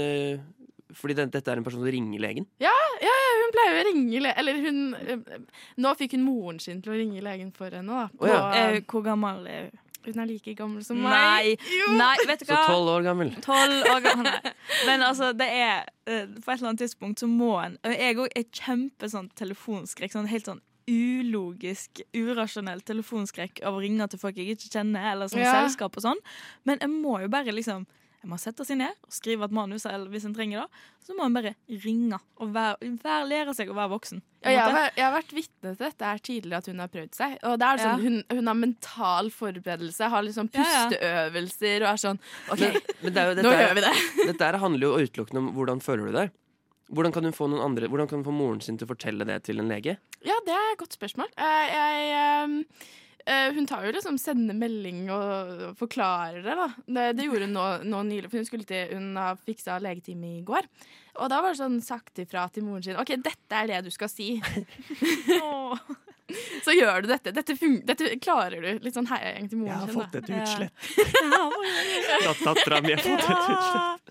Fordi det, dette er en person som ringer legen? Ja, ja, ja, hun pleier å ringe legen Eller hun Nå fikk hun moren sin til å ringe legen for henne, da. Å ja. Eh, hvor gammel er hun? Hun er like gammel som Nei, meg. Nei, vet du Så tolv år gammel. 12 år gammel. Men altså, det er eh, På et eller annet tidspunkt så må en Jeg òg er kjempe sånn telefonskrekk. Sånn helt sånn ulogisk, urasjonell telefonskrekk av å ringe til folk jeg ikke kjenner, eller sånn Ja. selskap og sånn. Men jeg må jo bare liksom jeg må sette seg ned og skrive et manus eller hvis en trenger det. Så må en bare ringe og være, være, lære seg å være voksen. Ja, jeg, har, jeg har vært vitne til dette her tidligere, at hun har prøvd seg. Og det er sånn, Ja. hun, hun har mental forberedelse, har liksom pusteøvelser og er sånn OK, Men, men det er jo, nå gjør vi det. dette her handler jo utelukkende om hvordan føler du deg. Hvordan kan, hun få noen andre, hvordan kan hun få moren sin til å fortelle det til en lege? Ja, det er et godt spørsmål. Eh, jeg, eh, hun tar jo liksom sender melding og forklarer det, da. Det, det gjorde hun nå, nå nylig, for hun skulle til Hun har fiksa legetime i går. Og da var det sånn sagt ifra til moren sin OK, dette er det du skal si. Så gjør du dette. Dette, fun dette klarer du. Litt sånn heiagjeng til moren Jeg har fått et utslett. Fra dattera mi har fått et utslett.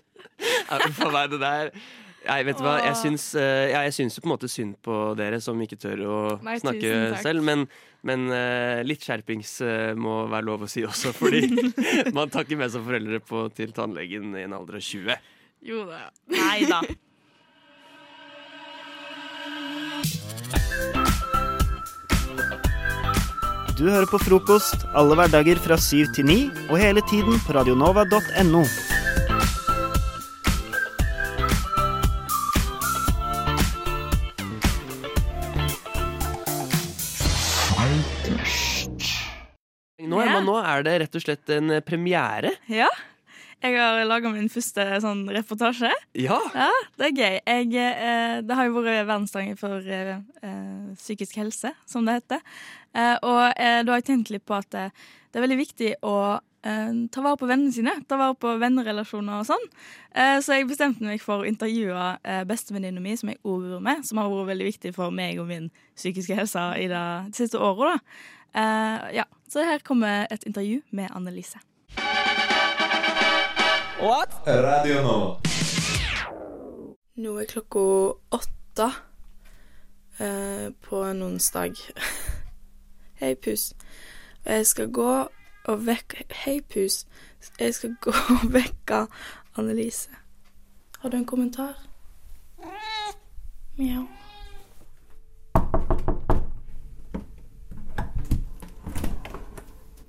For meg, det der Nei, vet du hva, jeg syns, eh, ja, jeg syns jo på en måte synd på dere som ikke tør å Nei, snakke selv, men, men eh, litt skjerpings eh, må være lov å si også, fordi man tar ikke med seg foreldre på, til tannlegen i en alder av 20. Jo da. Nei da. Du hører på frokost alle hverdager fra syv til ni, og hele tiden på radionova.no. Nå, er det rett og slett en eh, premiere. Ja. Jeg har laga min første sånn reportasje. Ja. Ja, Det er gøy. Jeg, eh, det har jo vært verdensdagen for eh, eh, psykisk helse, som det heter. Eh, og eh, da har jeg tenkt litt på at det, det er veldig viktig å eh, ta vare på vennene sine. Ta vare på vennerelasjoner og sånn. Eh, så jeg bestemte meg for å intervjue eh, bestevenninna mi, som jeg òg bor med, som har vært veldig viktig for meg og min psykiske helse i det siste året. da. Eh, ja, Så her kommer et intervju med Annelise. Radio nå. Nå er klokka åtte uh, på en onsdag. Hei, pus. Og jeg skal gå og vekke Hei, pus. Jeg skal gå og vekke Annelise. Har du en kommentar? Mjau.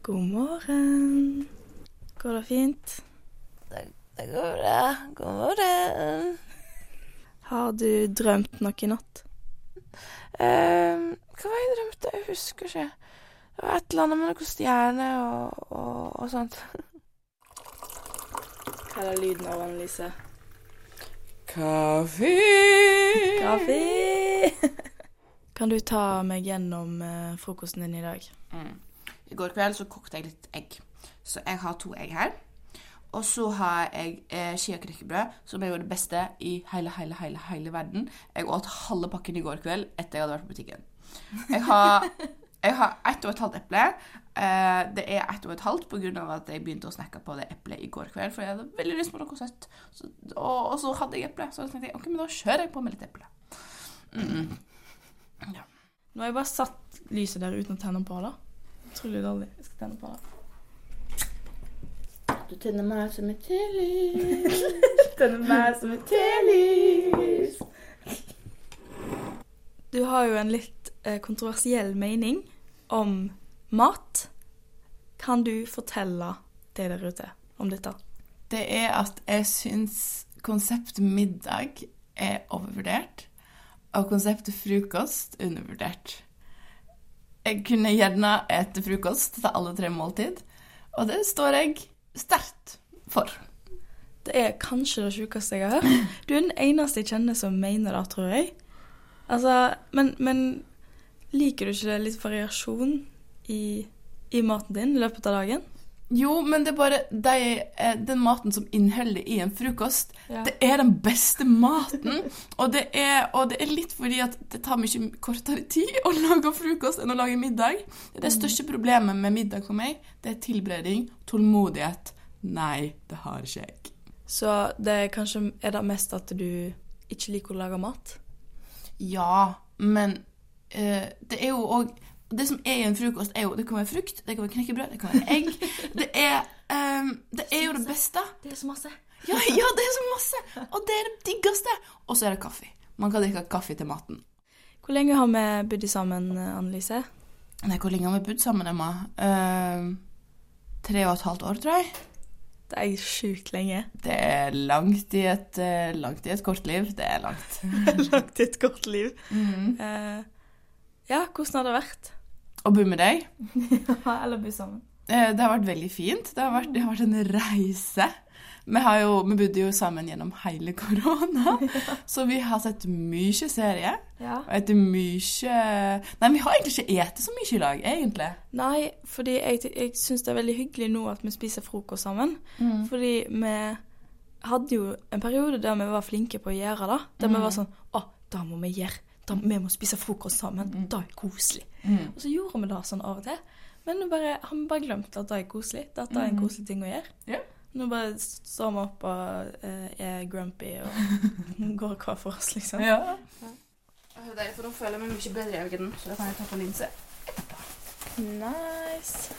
God morgen. Går det fint? Det går bra. God morgen. Har du drømt noe i natt? Ehm, hva var det jeg drømte? Jeg husker ikke. Det var et eller annet med noen stjerner og, og, og sånt. Hva er lyden av Annelise? Kaffe. Kaffe! kan du ta meg gjennom eh, frokosten din i dag? Mm. I går kveld så kokte jeg litt egg. Så jeg har to egg her. Og så har jeg eh, skiaknekkebrød, som er jo det beste i hele, hele, hele, hele verden. Jeg åt halve pakken i går kveld etter jeg hadde vært på butikken. Jeg har, jeg har ett og et halvt eple. Eh, det er ett og et halvt av at jeg begynte å snakke på det eplet i går kveld, for jeg hadde veldig lyst på noe søtt. Så, og, og så hadde jeg eple, så da tenkte jeg ok, men da kjører jeg på med litt eple. Mm. Nå har jeg bare satt lyset der uten å tenne på det. Utrolig dårlig. Jeg skal tenne på det. Du tenner meg som et telys. tenner meg som et telys. Du har jo en litt eh, kontroversiell mening om mat. Kan du fortelle det der ute om dette? Det er at jeg syns konseptet middag er overvurdert. og konseptet frokost undervurdert. Jeg kunne gjerne ete frokost til alle tre måltid, og det står jeg sterkt for. Det er kanskje det sjukeste jeg har hørt. Du er den eneste jeg kjenner som mener det, tror jeg. Altså, men, men liker du ikke litt variasjon i, i maten din i løpet av dagen? Jo, men det er bare de, eh, den maten som inneholder i en frokost, Ja. det er den beste maten. Og det, er, og det er litt fordi at det tar mye kortere tid å lage frokost enn å lage middag. Det det største problemet med middag for meg. Det er tilberedning, tålmodighet. Nei, det har ikke jeg. Så det er kanskje er det mest at du ikke liker å lage mat? Ja, men eh, det er jo òg Det som er i en frokost, er jo Det kan være frukt, det kan være knekkebrød, det kan være egg. Det er, um, det er jo det beste. Det er så masse. Ja, ja, det er så masse! Og det er det diggeste. Og så er det kaffe. Man kan drikke kaffe til maten. Hvor lenge har vi bodd sammen, Annelise? Nei, hvor lenge har vi bodd sammen, Emma? Uh, tre og et halvt år, tror jeg. Det er sjukt lenge. Det er langt i et, uh, langt i et kort liv. Det er langt. Langt i et kort liv. Mm -hmm. uh, ja, hvordan har det vært? Å bo med deg? Ja, Eller bo sammen? Eh, Det har vært veldig fint. Det har vært, det har vært en reise. Vi, har jo, vi bodde jo sammen gjennom hele korona, så vi har sett mye serie. Ja. Og etter mye Nei, vi har egentlig ikke spist så mye i lag, egentlig. Nei, fordi jeg, jeg syns det er veldig hyggelig nå at vi spiser frokost sammen. Mm. Fordi vi hadde jo en periode der vi var flinke på å gjøre det. Der vi Mm. var sånn Å, da må vi gjøre da, Vi må spise frokost sammen. Det er koselig. Mm. Og så gjorde vi det sånn av og til. Men nå bare, har vi bare glemt at det er koselig. At det er en Mhm. koselig ting å gjøre. Yeah. Nå bare står vi opp og eh, er grumpy og går hver for oss, liksom. Ja. Derfor nå føler jeg meg mye bedre i øynene, så da kan jeg ta på linse. Nice.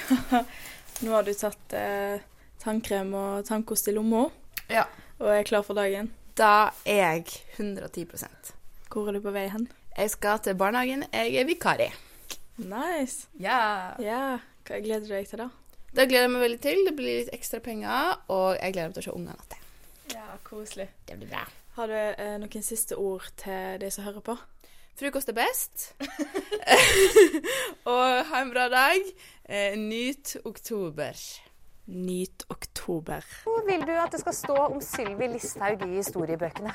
Nå har du tatt eh, tannkrem og tannkost i lomma. Ja. Og er klar for dagen. Da er jeg 110 Hvor er du på vei hen? Jeg skal til barnehagen. Jeg er vikar i. Nice. Ja. Ja. Hva gleder du deg til, da? Det gleder jeg meg veldig til. Det blir litt ekstra penger, og jeg gleder meg til å se ungene igjen. Ja, koselig. Det blir bra. Har du eh, noen siste ord til de som hører på? Frokost er best. og ha en bra dag. Eh, nyt oktober. Nyt oktober. Hvor vil du at det skal stå om Sylvi Listhaug i historiebøkene?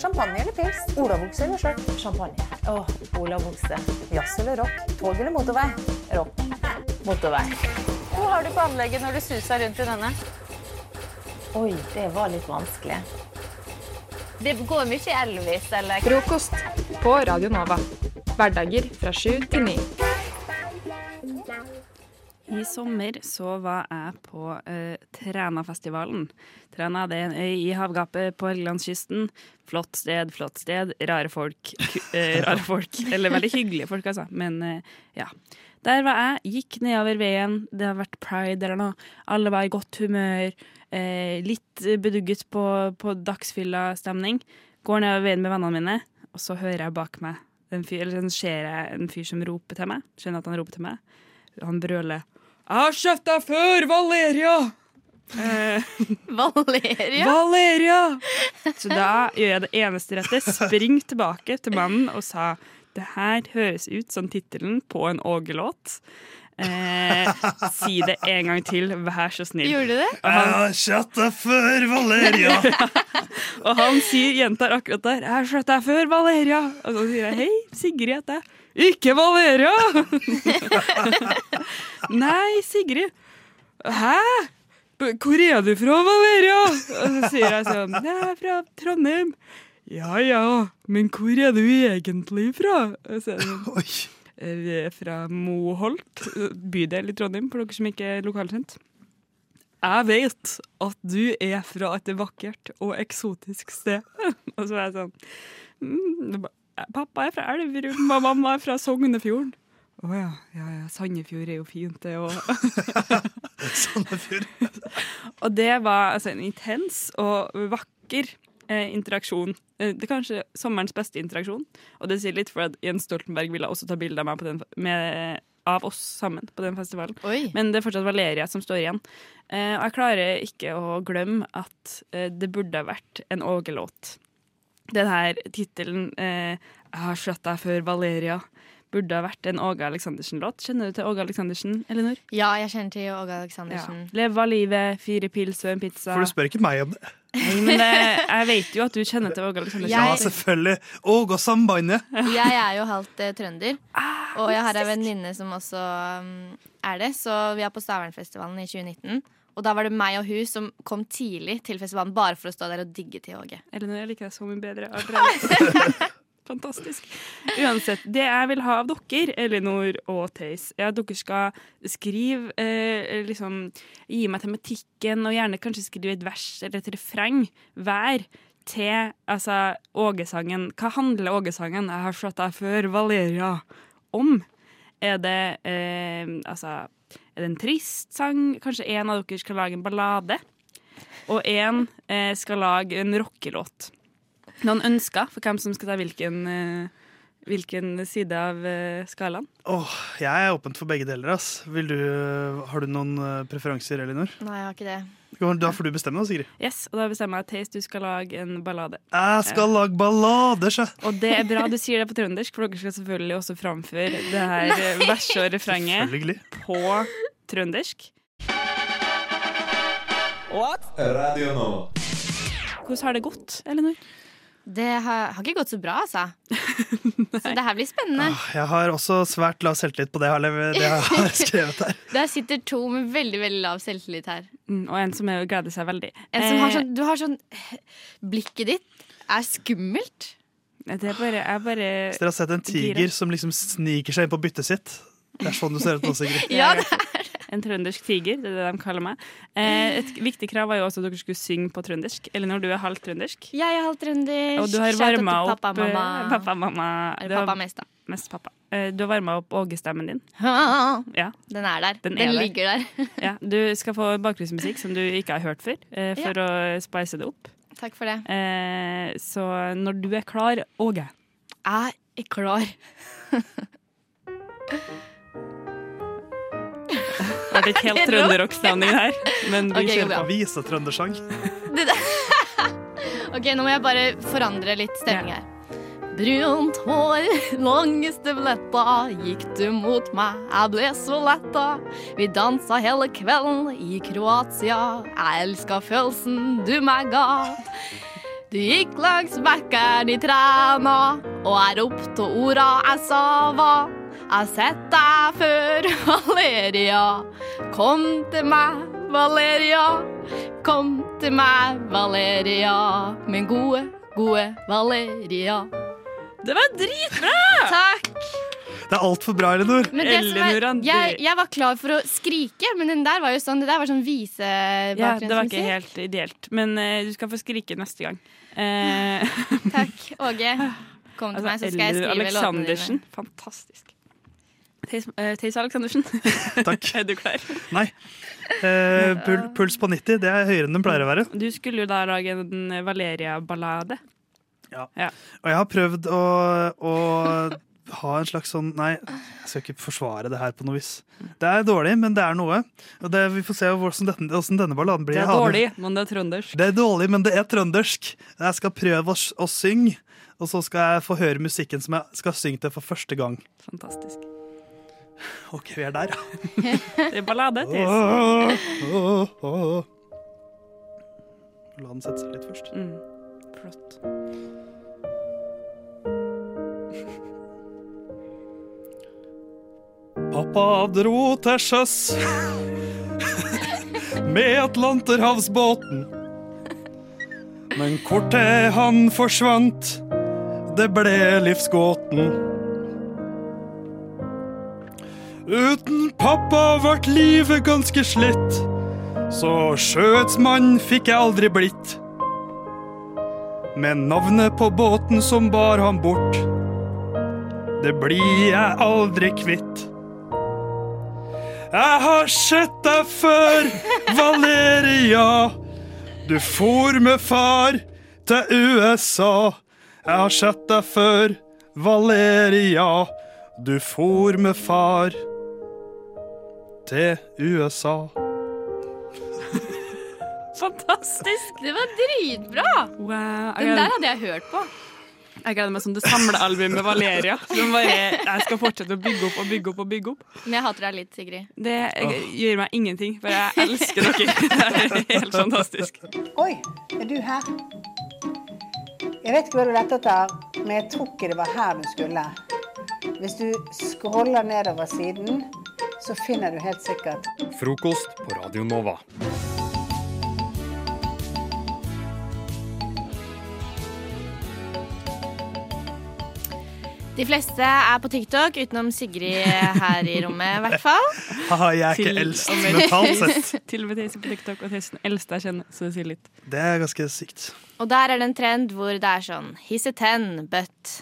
Champagne eller pils? Olavokse eller skjørt? Champagne. Åh, olavokse. Jazz eller rock? Tog eller motorvei? Rock. Motorvei. Hvor har du på anlegget når du suser rundt i denne? Oi, det var litt vanskelig. Det går mye Elvis, eller? Frokost på Radio Nova. Hverdager fra sju til ni. I sommer så var jeg på eh, Trænafestivalen. Træna det er en øy i havgapet på Helgelandskysten. Flott sted, flott sted. Rare folk. Eh, rare folk. Eller veldig hyggelige folk, altså. Men eh, ja. Der var jeg. Gikk nedover veien. Det har vært pride eller noe. Alle var i godt humør. Eh, litt bedugget på, på dagsfylla-stemning. Går nedover veien med vennene mine, og så hører jeg bak meg en fyr, eller så ser jeg en fyr som roper til meg. Skjønner at han roper til meg. Han brøler 'Jeg har kjøpt deg før, Valeria!' Eh, Valeria? Valeria! Så da gjør jeg det eneste rette. Spring tilbake til mannen og sa det her høres ut som tittelen på en Åge-låt. Eh, si det en gang til, vær så snill. Gjorde du det? Og han, Jeg har sett deg før, Valeria! og han sier, gjentar akkurat der 'Jeg har sett deg før, Valeria'. Og så sier jeg 'Hei, Sigrid heter jeg'. 'Ikke Valeria!' Nei, Sigrid. Hæ? Hvor er du fra, Valeria? Og så sier jeg sånn 'Jeg er fra Trondheim'. Ja ja, men hvor er du egentlig fra? Og så er det sånn, «Eh, Vi er fra Moholt, bydel i Trondheim, for dere som ikke er lokalkjent. Jeg vet at du er fra et vakkert og eksotisk sted. Og så er jeg sånn mm, Pappa er fra Elverum, og mamma er fra Sognefjorden. Å ja, ja, ja. Sandefjord er jo fint, det òg. og det var altså en intens og vakker eh, interaksjon. Eh, det er kanskje sommerens beste interaksjon. Og det sier litt for at Jens Stoltenberg ville også ta bilde av meg på den, med, av oss sammen på den festivalen. Men det er fortsatt Valeria som står igjen. Eh, og jeg klarer ikke å glemme at eh, det burde ha vært en Åge-låt. den her tittelen eh, 'Jeg har slått deg før, Valeria' burde ha vært en Åge Aleksandersen-låt. Kjenner du til Åge Aleksandersen, Elinor? Ja, jeg kjenner til Åge Aleksandersen. Ja. Leve av livet, fire pils og en pizza. For du spør ikke meg om det. Nei, men det, jeg vet jo at du kjenner til Åge Aleksandersen. Ja, selvfølgelig. Åge og sambandet. Jeg er jo halvt eh, trønder, Ah, og jeg har ei venninne som også um, er det. Så vi er på Stavernfestivalen i 2019. Og da var det meg og hun som kom tidlig til festivalen bare for å stå der og digge til Åge. Elinor, jeg liker deg så mye bedre. Fantastisk. Uansett, det jeg vil ha av dere, Elinor og Theis, er at dere skal skrive eh, liksom, Gi meg tematikken, og gjerne kanskje skrive et vers eller et refreng hver til altså, Ågesangen. Hva handler Ågesangen 'Jeg har slått deg før, Valeria' om? Er det eh, altså Er det en trist sang? Kanskje en av dere skal lage en ballade? Og en eh, skal lage en rockelåt. Noen ønsker for hvem som skal ta hvilken, eh, hvilken side av eh, skalaen? Åh, jeg er åpent for begge deler. ass. Vil du, har du noen eh, preferanser, Elinor? Nei, jeg har ikke det. Da får du bestemme, da, Sigrid. Yes, og da bestemmer jeg at Theis, du skal lage en ballade. Jeg skal lage ballader, sjø. Og det er bra du sier det på trøndersk, for dere skal selvfølgelig også framføre det her eh, verset og refrenget på trøndersk. Radio Nova. Hvordan har det gått, Elinor? Det har, har ikke gått så bra, altså. så det her blir spennende. Jeg har også svært lav selvtillit på det jeg har, det jeg har skrevet her. Der sitter to med veldig veldig lav selvtillit her. Mm, og en som er, gleder seg veldig. En som har Eh, sånn, du har sånn Blikket ditt er skummelt. Det er bare, jeg bare Hvis dere har sett en tiger som liksom sniker seg inn på byttet sitt Det er sånn du ser ut nå, Sigrid. Ja, det En trøndersk tiger, det er det de kaller meg. Eh, et viktig krav var jo også at dere skulle synge på trøndersk. Elinor, du er halvt trøndersk. Jeg er halvt trøndersk. Og du har varma opp pappa, mamma. eh, pappa, mamma. Eller pappa mest, da. Mest pappa. Eh, Du har varma opp Åge-stemmen din. Ja. Ja. Den er der. Den Den, er der. ligger der. Ja, du skal få bakgrunnsmusikk som du ikke har hørt før, for for å spice det opp. Takk for det. Så når du er klar, Åge Jeg er klar. Det ble helt Det er trønderrock-stemning her, men vi okay, kjører på. Visetrøndersang. Ok, nå må jeg bare forandre litt stemning her. Brunt hår, lange støvletter, gikk du mot meg, jeg ble så letta. Vi dansa hele kvelden i Kroatia, jeg elska følelsen du meg ga. Du gikk langs bekkeren i Træna, og jeg ropte orda jeg sa var. Jeg sett deg før, Valeria. Kom til meg, Valeria. Kom til meg, Valeria. Min gode, gode Valeria. Det var dritbra! Takk. Det er altfor bra, Elinor. Men er, jeg, jeg var klar for å skrike, men den der var jo sånn, det der var sånn vise Ja, det var ikke helt ideelt, men uh, du skal få skrike neste gang. Uh. Takk, Åge. Kom til meg, så skal jeg skrive låtene Aleksandersen. dine. Fantastisk. Theis eh, Aleksandersen. Er du klar? Nei. Eh, pul puls på 90, det er høyere enn den pleier å være. Du skulle jo da lage en Valeria-ballade. Ja. Ja. Og jeg har prøvd å, å ha en slags sånn Nei, jeg skal ikke forsvare det her på noe vis. Det er dårlig, men det er noe. Og det, vi får se hvordan denne, hvordan denne balladen blir. Det er dårlig, men det er trøndersk. Det er dårlig, men det er trøndersk. Jeg skal prøve å, å synge, og så skal jeg få høre musikken som jeg skal synge til for første gang. Fantastisk. OK, vi er der, ja. Det er ballade. La den sette seg litt først. Mm, flott. Pappa dro til sjøs med Atlanterhavsbåten. Men hvor til han forsvant, det ble livsgåten. Uten pappa vart livet ganske slitt, så sjøetsmann fikk jeg aldri blitt. Men navnet på båten som bar ham bort, det blir jeg aldri kvitt. Jeg har sett deg før, Valeria. Du for med far til USA. Jeg har sett deg før, Valeria. Du for med far til USA. Fantastisk! Det var dritbra! Wow. Den der hadde jeg hørt på. Jeg gleder meg som det samlealbumet Valeria. Som bare, jeg skal fortsette å bygge opp og bygge opp og bygge opp. Men jeg hater deg litt, Sigrid. Det jeg, gjør meg ingenting, for jeg elsker dere. Det er helt fantastisk. Oi, er du her? Jeg vet ikke hva du lette etter, men jeg tror ikke det var her du skulle. Hvis du scroller nedover siden, så finner du helt sikkert Frokost på Radio Nova. De fleste er på TikTok, utenom Sigrid her i rommet, i hvert fall. Haha, jeg er ikke eldst mentalt sett. Til og med Theis på TikTok og Theis den eldste jeg kjenner, så det sier litt. Det er ganske sykt. Og der er det en trend hvor det er sånn He's a ten, but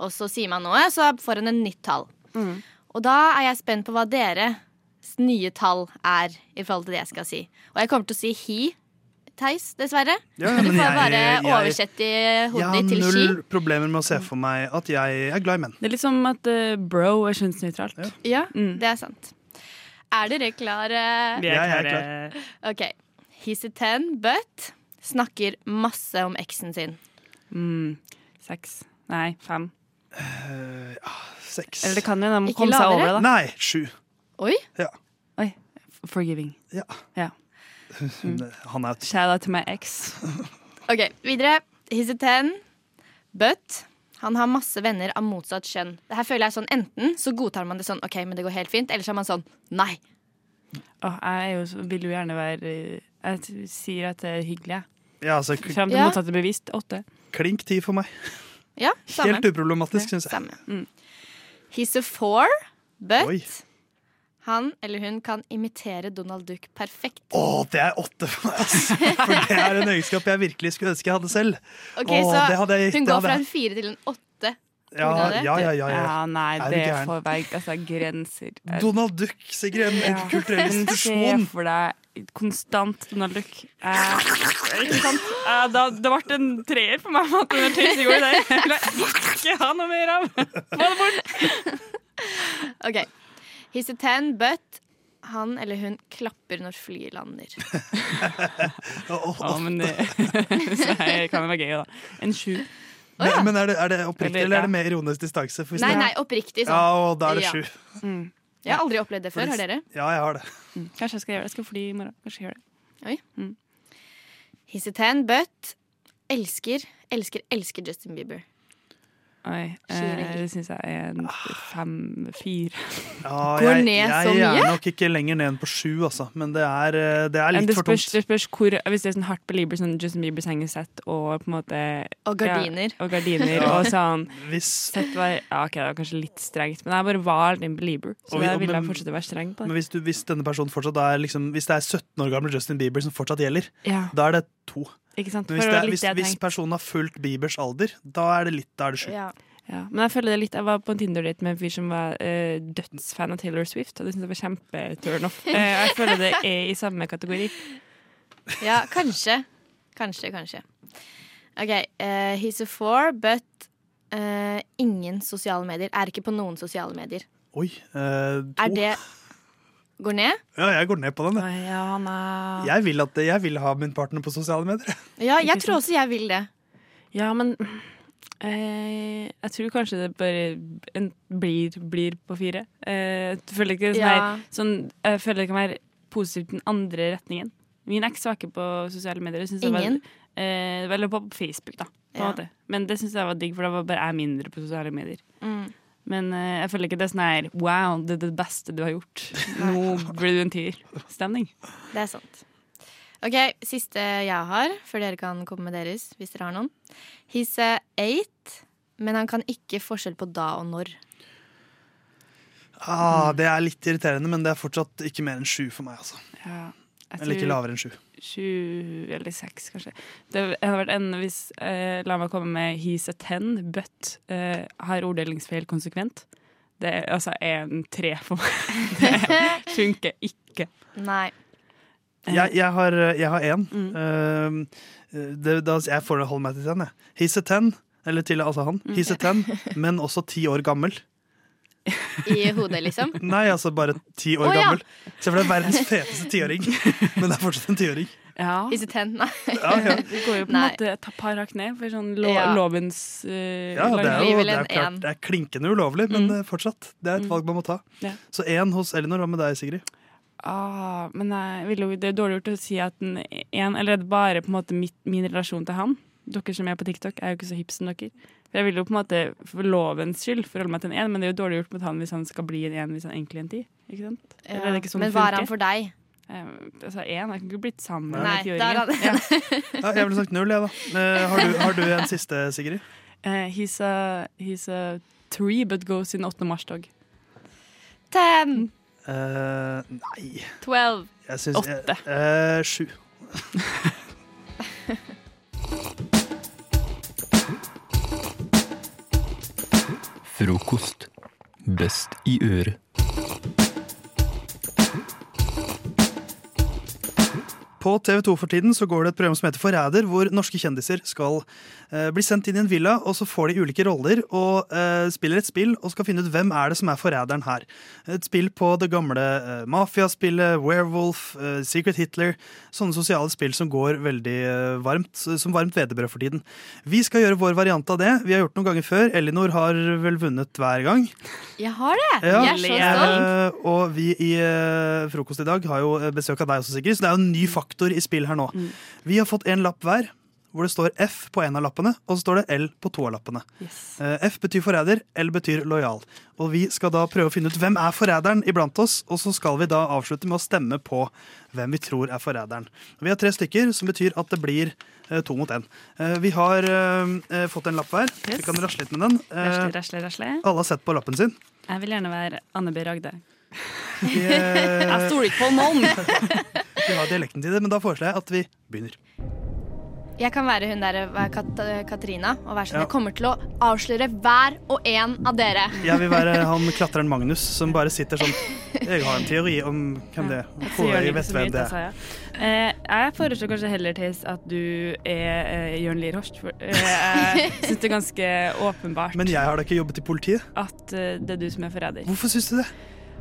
Og så sier man noe, så får en en nytt tall. Mm. Og da er jeg spent på hva deres nye tall er i forhold til det jeg skal si. Og jeg kommer til å si he, Theis, dessverre. Ja, men du får jeg- bare jeg- oversette i Jeg hodet ski. ditt til null problemer med å se for meg at jeg er glad i menn. Det er litt som at uh, bro er kjønnsnøytralt. Ja, det er sant. Er dere klare? Vi er Jeg er klare. OK. He's a ten, but snakker masse om eksen sin. Mm, seks. Nei, fem. Seks. Eller det kan jo de komme seg over det, da. Nei, sju. Oi. Ja. Oi. Forgiving. Ja. ja. Han er Shout out to my ex. OK, videre. He's a ten, but han har masse venner av motsatt kjønn. Det her føler jeg sånn, Enten så godtar man det sånn OK, men det går helt fint, eller så er man sånn nei. Åh, jeg er jo, så- vil jo gjerne være Jeg sier at det er hyggelig, jeg. ja, altså, Frem til Ja. motsatt er bevist. Åtte. klink ti for meg. Ja, samme. Helt uproblematisk, syns jeg. Samme. He's a four, but Oi. han eller hun kan imitere Donald Duck perfekt. Å, det er åtte for meg, Altså. For det er en egenskap jeg virkelig skulle ønske jeg hadde selv. Ok, Åh, Så hadde jeg- hun går fra en fire til en åtte? På Ja, ja, ja, ja, ja. nei, Er det får være altså, grenser. Donald Duck, Sigrid. En Ja. kulturell institusjon. Se for deg konstant Donald Duck. Eh, ikke sant? Eh, da, det ble en treer for meg at den i går. Det vil jeg ikke ha noe mer av. Få det bort. OK. He's a ten, but han eller hun klapper når flyet lander. Ja, men det det kan jo være gøy, da. En sju. Men, men er, det, er det oppriktig, Eller, er det med ironisk distanse? For Nei, nei, oppriktig sånn. Ja, og da er det Ja. sju. Jeg har aldri opplevd det før. Har dere? Ja, jeg har det. Mm. Kanskje jeg skal gjøre det. Jeg skal fly i morgen. Kanskje jeg gjør det. Oi. Mm. He's a ten, but elsker, elsker, elsker Justin Bieber. Oi, eh, det syns jeg er en fem-fire. Ja, Går jeg, ned så jeg er nok ikke lenger ned enn på sju, altså. Men det er, eh, det er litt det for tungt. det spørs hvor Hvis det er sånn hardt belieber, sånn Justin Bieber sengesett og på en måte Og gardiner. Ja, og gardiner Ja. og sånn Hvis, var, ja, ok, det var kanskje litt strengt, men jeg bare var en belieber. Så vi- da ville jeg fortsette å være streng på men hvis, du, hvis denne personen fortsatt er liksom, Hvis det er 17 år gammel Justin Bieber som fortsatt gjelder, Ja. da er det to. Ikke sant? Hvis, det hvis, hvis personen har fulgt Biebers alder, da er det litt, da er det sjukt. Ja. Ja, men jeg føler det litt Jeg var på en Tinder-date med en fyr som var eh, dødsfan av Taylor Swift, og det syntes jeg var kjempe-turnoff. Eh, jeg føler det er i samme kategori. Ja, kanskje. Kanskje, kanskje. OK. Uh, he's a four, but uh, ingen sosiale medier. Er ikke på noen sosiale medier. Oi. Uh, to. Er det Går ned? Ja, jeg går ned på den. jeg. Ja. Jeg vil, at, jeg vil ha min partner på sosiale medier. Ja, jeg tror også jeg vil det. Ja, men eh, jeg tror kanskje det bare en, blir, blir på fire. Eh, jeg føler ikke det Ja. her, sånn Jeg føler det kan være positivt den andre retningen. Min eks var ikke på sosiale medier. Jeg synes det Ingen? Var, eh, eller på Facebook, da. På Ja. måte. Men det syns jeg var digg, for da var bare jeg mindre på sosiale medier. Mm. Men eh, jeg føler ikke det er sånn her Wow, det er det beste du har gjort. Nå blir du en tier-stemning. Det er sant. OK, siste jeg har, før dere kan komme med deres, hvis dere har noen. He's a eight, men han kan ikke forskjell på da og når. Ah, det er litt irriterende, men det er fortsatt ikke mer enn sju for meg. Altså. Ja, Eller ikke lavere enn sju. Sju eller seks, kanskje. Det hadde vært en hvis eh, La meg komme med 'he's a ten', but eh, har orddelingsfeil konsekvent. Det er altså en tre for meg. Det funker ikke. Nei. Jeg, jeg har jeg har én. Mm. Uh, det, da, jeg får holde meg til den. jeg. He's a ten, eller til altså han. Mm. He's a ten, men også ti år gammel. I hodet, liksom. Nei, altså bare ti år ja. gammel. Se for deg verdens feteste tiåring, men det er fortsatt en tiåring. Ja. Is it ten? Nei. Det går jo på en måte et par hakk ned for sånn lo Ja. lovens uh, Ja, det er jo det er klart, det er klinkende ulovlig, men mm. fortsatt. Det er et valg man må ta. Ja. Så én hos Elinor. Hva med deg, Sigrid? Ah, men jeg vil jo, det er dårlig gjort å si at den en, eller er det bare på en måte mitt, min relasjon til han. Dere som er på TikTok, er jo ikke så hipp som dere. For jeg vil jo på en måte for lovens skyld forholde meg til en en, men det er jo dårlig gjort mot han hvis han skal bli en en hvis han egentlig er en ti. Ikke sant? Ja, Eller er det ikke sånn men hva er han for deg? Jeg altså én, jeg kan ikke blitt sammen med Nei, en tiåring. der er. Ja. Ja, jeg ville sagt null, jeg, da. Eh, har, du, har du en siste, Sigrid? Uh, he's, a, he's a three but goes in 8. mars-tog. Ten. Uh, nei. Twelve. Åtte. eh, Sju. Frokost. Best i øret. På TV2 for tiden så går det et program som heter Forræder, hvor norske kjendiser skal eh, bli sendt inn i en villa, og så får de ulike roller og eh, spiller et spill og skal finne ut hvem er det som er forræderen her. Et spill på det gamle eh, mafiaspillet, Werewolf, eh, Secret Hitler, sånne sosiale spill som går veldig eh, varmt, som varmt hvetebrød for tiden. Vi skal gjøre vår variant av det. Vi har gjort det noen ganger før. Elinor har vel vunnet hver gang. Jeg har det! Ja, Jeg er så stolt. eh, og vi i frokost i dag har jo besøk av deg også, Sigrid, så det er jo en ny faktor i spill her nå. Vi har fått en lapp hver, hvor det står F på en av lappene, og så står det L på to av lappene. Yes. F betyr forræder, L betyr lojal. Og vi skal da prøve å finne ut hvem er forræderen iblant oss, og så skal vi da avslutte med å stemme på hvem vi tror er forræderen. Vi har tre stykker, som betyr at det blir eh, to mot én. Eh, vi har eh, eh, fått en lapp hver. Vi kan rasle litt med den. Eh, Rasle, rasle, rasle. alle har sett på lappen sin. Jeg vil gjerne være Anne B. Ragde. Eh, Jeg stoler ikke på noen. vi har dialekten til det, men da foreslår jeg at vi begynner. Jeg kan være hun der Kat Katrina og være sånn Ja. Jeg kommer til å avsløre hver og en av dere. Jeg vil være han klatreren Magnus som bare sitter sånn Jeg har en teori om hvem det er. Gjør jeg vet hvem det er. seg. Eh, jeg foreslår kanskje heller Theis, at du er eh, Jørn Lier Horst. For, eh, jeg syns det er ganske åpenbart Men jeg har da ikke jobbet i politiet. at eh, det er du som er forræder. Hvorfor syns du det?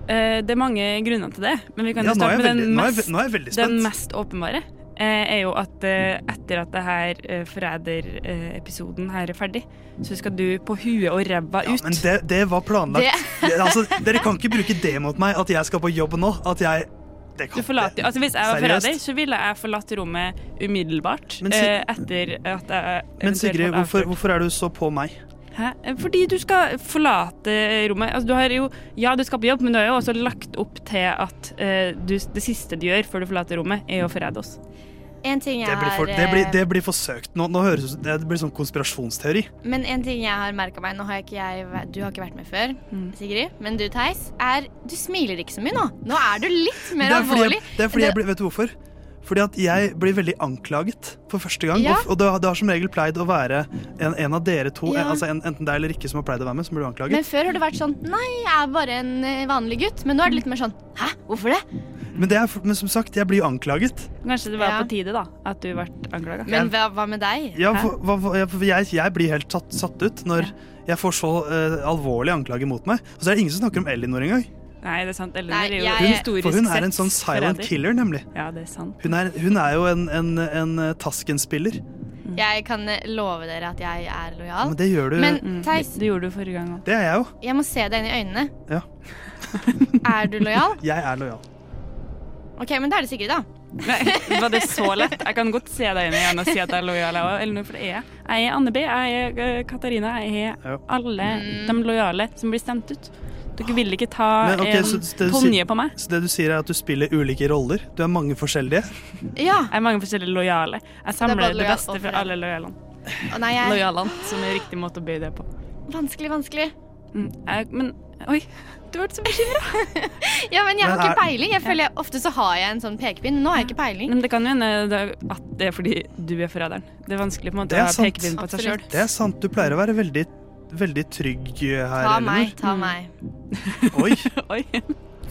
Eh, det er mange grunner til det, men vi kan Ja, starte med veldig- den nå er mest, nå er den mest åpenbare. eh, er jo at eh, etter at det her forræder-episoden her er ferdig, så skal du på huet og ræva ut. Ja, Men det, det var planlagt. Det- altså, dere kan ikke bruke det mot meg, at jeg skal på jobb nå. At jeg det kan, Du forlater, altså Hvis jeg var forræder, så ville jeg forlatt rommet umiddelbart. Men etter at jeg Men Sigrid, hvorfor, hvorfor er du så på meg? Hæ? Fordi du skal forlate rommet. Altså, du har jo, ja, du skal på jobb, men du har jo også lagt opp til at uh, du, det siste du gjør før du forlater rommet, er å forræde oss. En ting jeg Det blir for, har det blir, eh, det blir forsøkt. Nå, nå høres det det blir sånn konspirasjonsteori. Men en ting jeg har merka meg, nå har jeg ikke jeg, du har ikke vært med før, Mm. Sigrid, men du Theis, er Du smiler ikke så mye nå. Nå er du litt mer det er fordi, alvorlig. jeg, det er fordi jeg Vet du hvorfor? Fordi at jeg blir veldig anklaget for første gang. Ja. Og, og det, har- det har som regel pleid å være en, en av dere to, Ja. altså en, enten deg eller ikke, som har pleid å være med, som blir anklaget. Men før har det vært sånn Nei, jeg er bare en eh, vanlig gutt. Men nå er det litt mer sånn Hæ, hvorfor det? Men, det er, men som sagt, jeg blir jo anklaget. Kanskje det var Ja. på tide da, at du ble anklaga. Men hva, hva med deg? Ja, for, hva- jeg, jeg blir helt satt, satt ut når jeg får så uh, alvorlige anklager mot meg. Og så er det ingen som snakker om Elinor engang. Nei, det er sant. Nei, er jo jeg- Hun, historisk for hun er en sånn silent forræder. killer, nemlig. Ja, det er sant. Hun er, hun er jo en, en, en eh, Tasken-spiller. Jeg kan eh, love dere at jeg er lojal. Men det gjør du Men Theis, Det gjorde du forrige gang òg. Det er jeg jo. jeg må se deg inn i øynene. Ja. Er du lojal? Jeg er lojal. OK, men da er det Sigrid, da. Nei, var det så lett? Jeg kan godt se deg inn i øynene og si at jeg er lojal, Eller noe, for det er jeg. Jeg er Anne B, jeg er eh, Katarina, jeg er alle Mm. de lojale som blir stemt ut. Dere ville ikke ta Men, okay, en ponje Tonje på meg. Så det du sier er at du spiller ulike roller? Du er mange forskjellige? Ja. Jeg er mange forskjellige lojale. Jeg samler det, lojal beste fra alle lojalene. Jeg Lojalene, som er riktig måte å bøye det på. Vanskelig, vanskelig. Mm. Jeg, men oi, du ble så bekymra. Ja, men jeg har ikke peiling. Jeg føler jeg, Ofte så har jeg en sånn pekepinn. Nå har jeg ikke peiling. Men det kan jo hende at det er fordi du er forræderen. Det er vanskelig på en måte å ha pekepinn på seg sjøl. Det er sant. Du pleier å være veldig, veldig trygg her, Ta Elinor. meg, ta meg. Oi.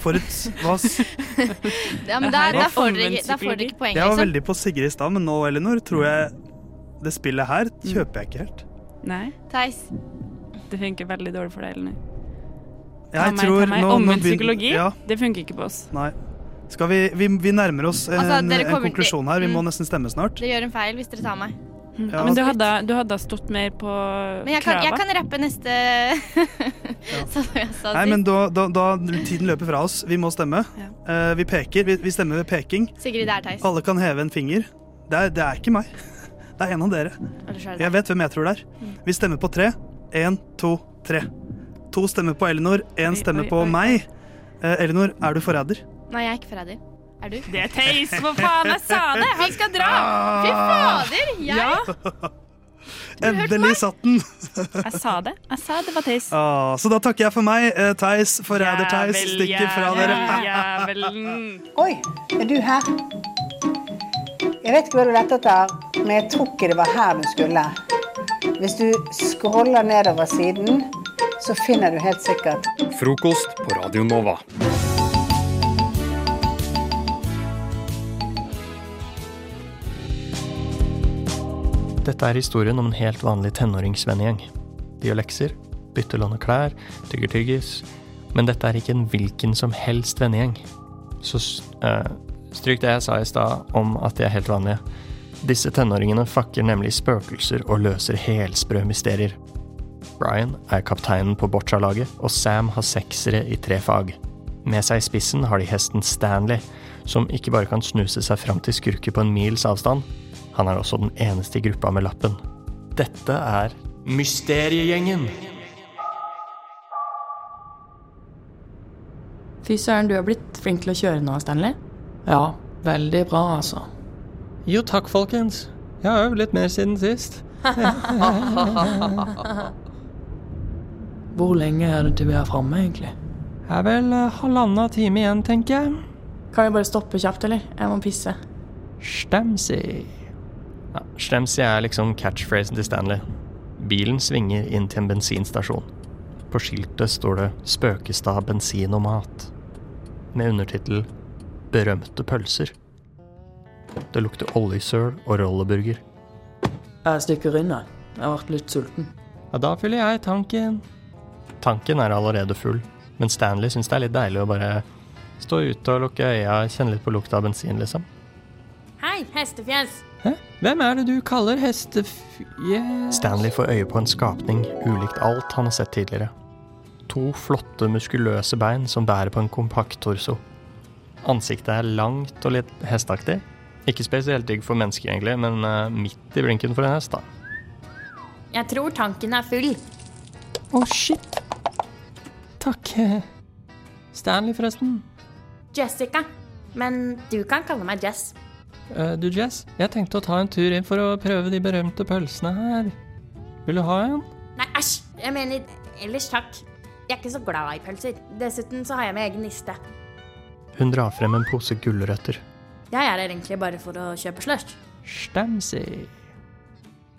For et hva, s- Ja, men da, der får dere ikke, da får dere ikke poeng, Jeg var liksom. veldig på Sigrid i stad, men nå, Elinor, tror jeg det spillet her kjøper jeg ikke helt. Nei, Theis. det funker veldig dårlig for deg, Elinor. Ta Jeg meg, tror ta meg. nå- nå Omvendt begyn- psykologi, Ja. det funker ikke på oss. Nei. Skal vi, vi, vi nærmer oss en, Altså, dere en kommer- konklusjon her. Vi må Mm. nesten stemme snart. Dere gjør en feil hvis dere tar meg. Ja. Men du hadde, du hadde stått mer på Men jeg kan, jeg kan rappe neste Som jeg sa Nei, men da, da, da tiden løper fra oss. Vi må stemme. Eh, vi peker. Vi, vi stemmer ved peking. Sigrid, det er Theis. Alle kan heve en finger. Det er, det er ikke meg. Det er en av dere. Er Jeg vet hvem jeg tror det er. Vi stemmer på tre. Én, to, tre. To stemmer på Elinor, én stemmer oi, på oi, meg. Eh, Elinor, er du forræder? Nei, jeg er ikke forræder. Er du? Det er Theis, for faen! Jeg sa det! Han skal dra! Fy fader! Jeg Ja, Endelig satt den! jeg sa det. Jeg sa det var Theis. Ah, så da takker jeg for meg. Eh, Theis, forræder-Theis, stikker fra dere. Jævelen. Oi, er du her? Jeg vet ikke hva du lette etter, men jeg tror ikke det var her du skulle. Hvis du scroller nedover siden, så finner du helt sikkert Frokost på Radio Nova. Dette er historien om en helt vanlig tenåringsvennegjeng. De gjør lekser, bytter og klær, tygger tyggis. Men dette er ikke en hvilken som helst vennegjeng. Så eh, stryk det jeg sa i stad om at de er helt vanlige. Disse tenåringene fakker nemlig spøkelser og løser helsprø mysterier. Brian er kapteinen på boccia-laget, og Sam har seksere i tre fag. Med seg i spissen har de hesten Stanley, som ikke bare kan snuse seg fram til skurker på en mils avstand, han er også den eneste i gruppa med lappen. Dette er Mysteriegjengen. Fy søren, du har blitt flink til å kjøre nå, Stanley. Ja, veldig bra, altså. Jo takk, folkens. Jeg har øvd litt mer siden sist. Hvor lenge er det til vi er framme, egentlig? Det er vel eh, halvannen time igjen, tenker jeg. Kan vi bare stoppe kjapt, eller? Jeg må pisse. Stemsi. Ja, Stemsi er liksom catchphrasen til Stanley. Bilen svinger inn til en bensinstasjon. På skiltet står det 'Spøkestad bensin og mat', med undertittel 'Berømte pølser'. Det lukter oljesøl og rolleburger. Jeg stikker inn, jeg. Vært litt sulten. Ja, da fyller jeg tanken. Tanken er allerede full, men Stanley syns det er litt deilig å bare stå ute og lukke øya, kjenne litt på lukta av bensin, liksom. Hei, hestefjes. Hvem er det du kaller hestefjes? Stanley får øye på en skapning ulikt alt han har sett tidligere. To flotte, muskuløse bein som bærer på en kompakt torso. Ansiktet er langt og litt hesteaktig. Ikke spesielt digg for mennesker, egentlig, men eh, midt i blinken for en hest, da. Jeg tror tanken er full. Å, shit. Takk. Stanley, forresten. Jessica. Men du kan kalle meg Jess. Eh, du, Jess, jeg tenkte å ta en tur inn for å prøve de berømte pølsene her. Vil du ha en? Nei, æsj. Jeg mener ellers takk. Jeg er ikke så glad i pølser. Dessuten så har jeg med egen niste. Hun drar frem en pose gulrøtter. Jeg er her egentlig bare for å kjøpe slush. Stamsy.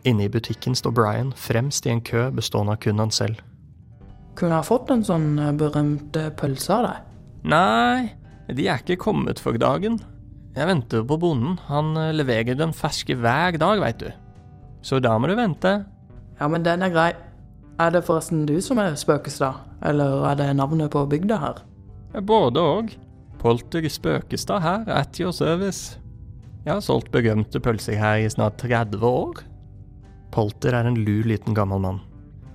Inne i butikken står Brian fremst i en kø bestående av kun han selv. Kunne jeg fått en sånn berømte berømt eh, pølse av deg? Nei, de er ikke kommet for dagen. Jeg venter på bonden. Han eh, leverer den ferske hver dag, veit du. Så da må du vente. Ja, men den er grei. Er det forresten du som er Spøkestad, eller er det navnet på bygda her? Både og. Polter Spøkestad her, at your service. Jeg har solgt berømte pølser her i snart 30 år. Polter er en lur liten gammel mann.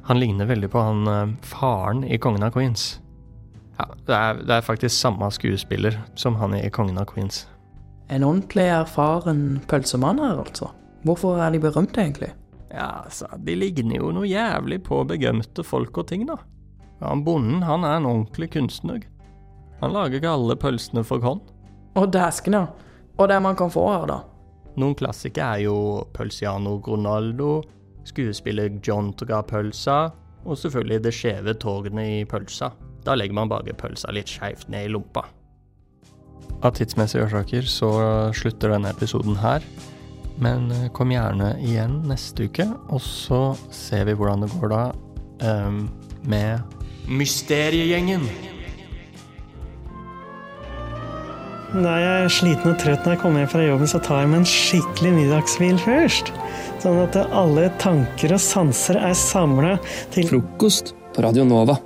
Han ligner veldig på han eh, faren i Kongen av Queens. Ja, det er, det er faktisk samme skuespiller som han i Kongen av Queens. En ordentlig erfaren pølsemann her, altså. Hvorfor er de berømte, egentlig? Ja, altså, de ligner jo noe jævlig på begømte folk og ting, da. Ja, han Bonden, han er en ordentlig kunstner. Han lager ikke alle pølsene for hånd. Og dæsken, ja. Og det man kan få her, da? Noen klassikere er jo Pølsiano Ronaldo, skuespiller John Tra og selvfølgelig det skjeve tårnet i pølsa. Da legger man bare pølsa litt skeivt ned i lompa. Av tidsmessige årsaker så slutter denne episoden her. Men eh, kom gjerne igjen neste uke, og så ser vi hvordan det går da um, med Mysteriegjengen. Da jeg er sliten og trøtt når jeg kommer hjem fra jobben, så tar jeg meg en skikkelig middagshvil først. Sånn at alle tanker og sanser er samla til Frokost på Radio Nova.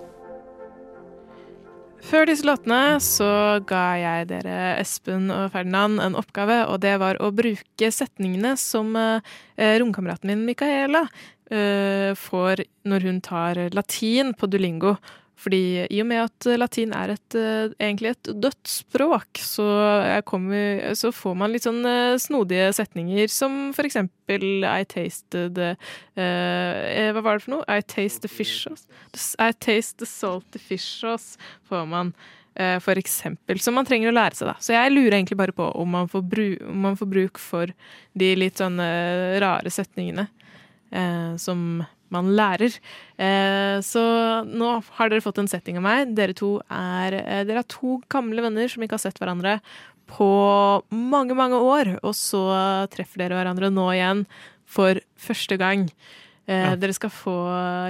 Før disse låtene så ga jeg dere Espen og Ferdinand en oppgave, og det var å bruke setningene som uh, romkameraten min Micaela uh, får når hun tar latin på Duolingo. Fordi i og med at latin er et, eh, egentlig et dødt språk, så, kommer, så får man litt sånn eh, snodige setninger som for eksempel I tasted eh, eh, Hva var det for noe? I taste the fish sauce. I taste the salty fish sauce får man. Uh, For eksempel, som man trenger å lære seg. da. Så jeg lurer egentlig bare på om man får, bru om man får bruk for de litt sånne rare setningene uh, som man lærer. Eh, så nå har dere fått en setting av meg. Dere to er, eh, dere er to gamle venner som ikke har sett hverandre på mange, mange år. Og så treffer dere hverandre nå igjen for første gang. Eh, Ja. Dere skal få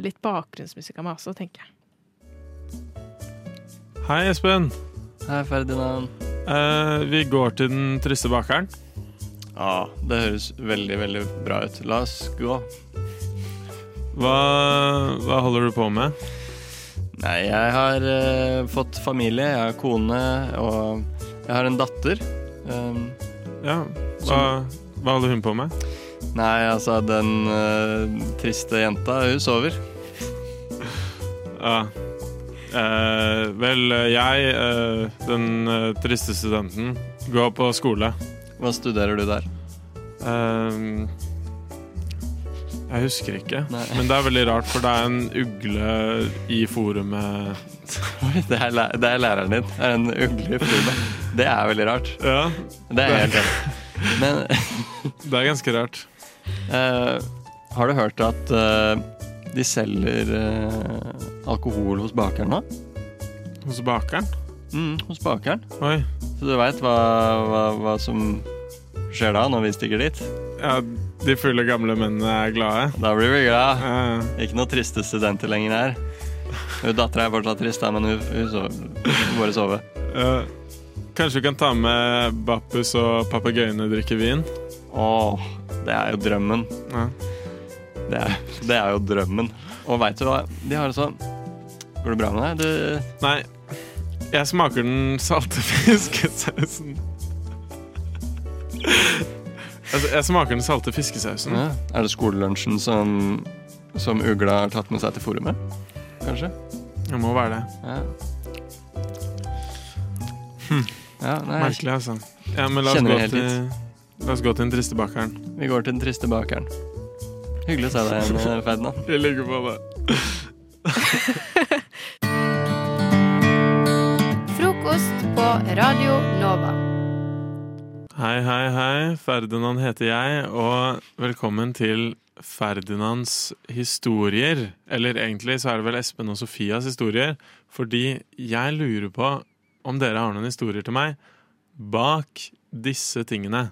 litt bakgrunnsmusikk av meg også, tenker jeg. Hei, Espen. Hei, Ferdinand. Eh, vi går til den triste bakeren. Ja, det høres veldig, veldig bra ut. La oss gå. Hva, hva holder du på med? Nei, jeg har uh, fått familie, jeg har kone, og jeg har en datter. Um, Ja, hva, hva holder hun på med? Nei, altså, den uh, triste jenta, hun sover. Ja. Uh, vel, jeg, den triste studenten, går på skole. Hva studerer du der? Eh, jeg husker ikke, men det er veldig rart, for det er en ugle i forumet Oi, det er, læ- det er læreren din. Er en ugle i forumet. Det er veldig rart. Ja. Det er helt enig. Men Det er ganske rart. Uh, har du hørt at uh, de selger uh, alkohol hos bakeren nå? Hos bakeren? Mm, hos bakeren. Oi. Så du veit hva, hva, hva som skjer da, når vi stikker dit? Ja, de fulle gamle mennene er glade. Da blir vi glad. Ikke noe triste studenter lenger her. Dattera er fortsatt trist, men hun, hun, sover. hun bare sove. Uh, kanskje vi kan ta med Bappus og papegøyene drikke vin? Åh, det er jo drømmen. Ja. Det, er, det er jo drømmen. Og veit du hva, de har det sånn Går det bra med deg? Du Nei, jeg smaker den salte fiskesausen. Jeg smaker den salte fiskesausen. ja. Er det skolelunsjen som, som ugla har tatt med seg til forumet? Kanskje? Det må være det. Ja. Hm. Ja, nei, Merkelig, altså. Ja, men la oss, gå til, la oss gå til den triste bakeren. Vi går til den triste bakeren. Hyggelig å se deg igjen, Ferdinand. Jeg ligger på det. Frokost på Radio Nova. Hei, hei, hei. Ferdinand heter jeg, og velkommen til Ferdinands historier. Eller egentlig så er det vel Espen og Sofias historier, fordi jeg lurer på om dere har noen historier til meg bak disse tingene.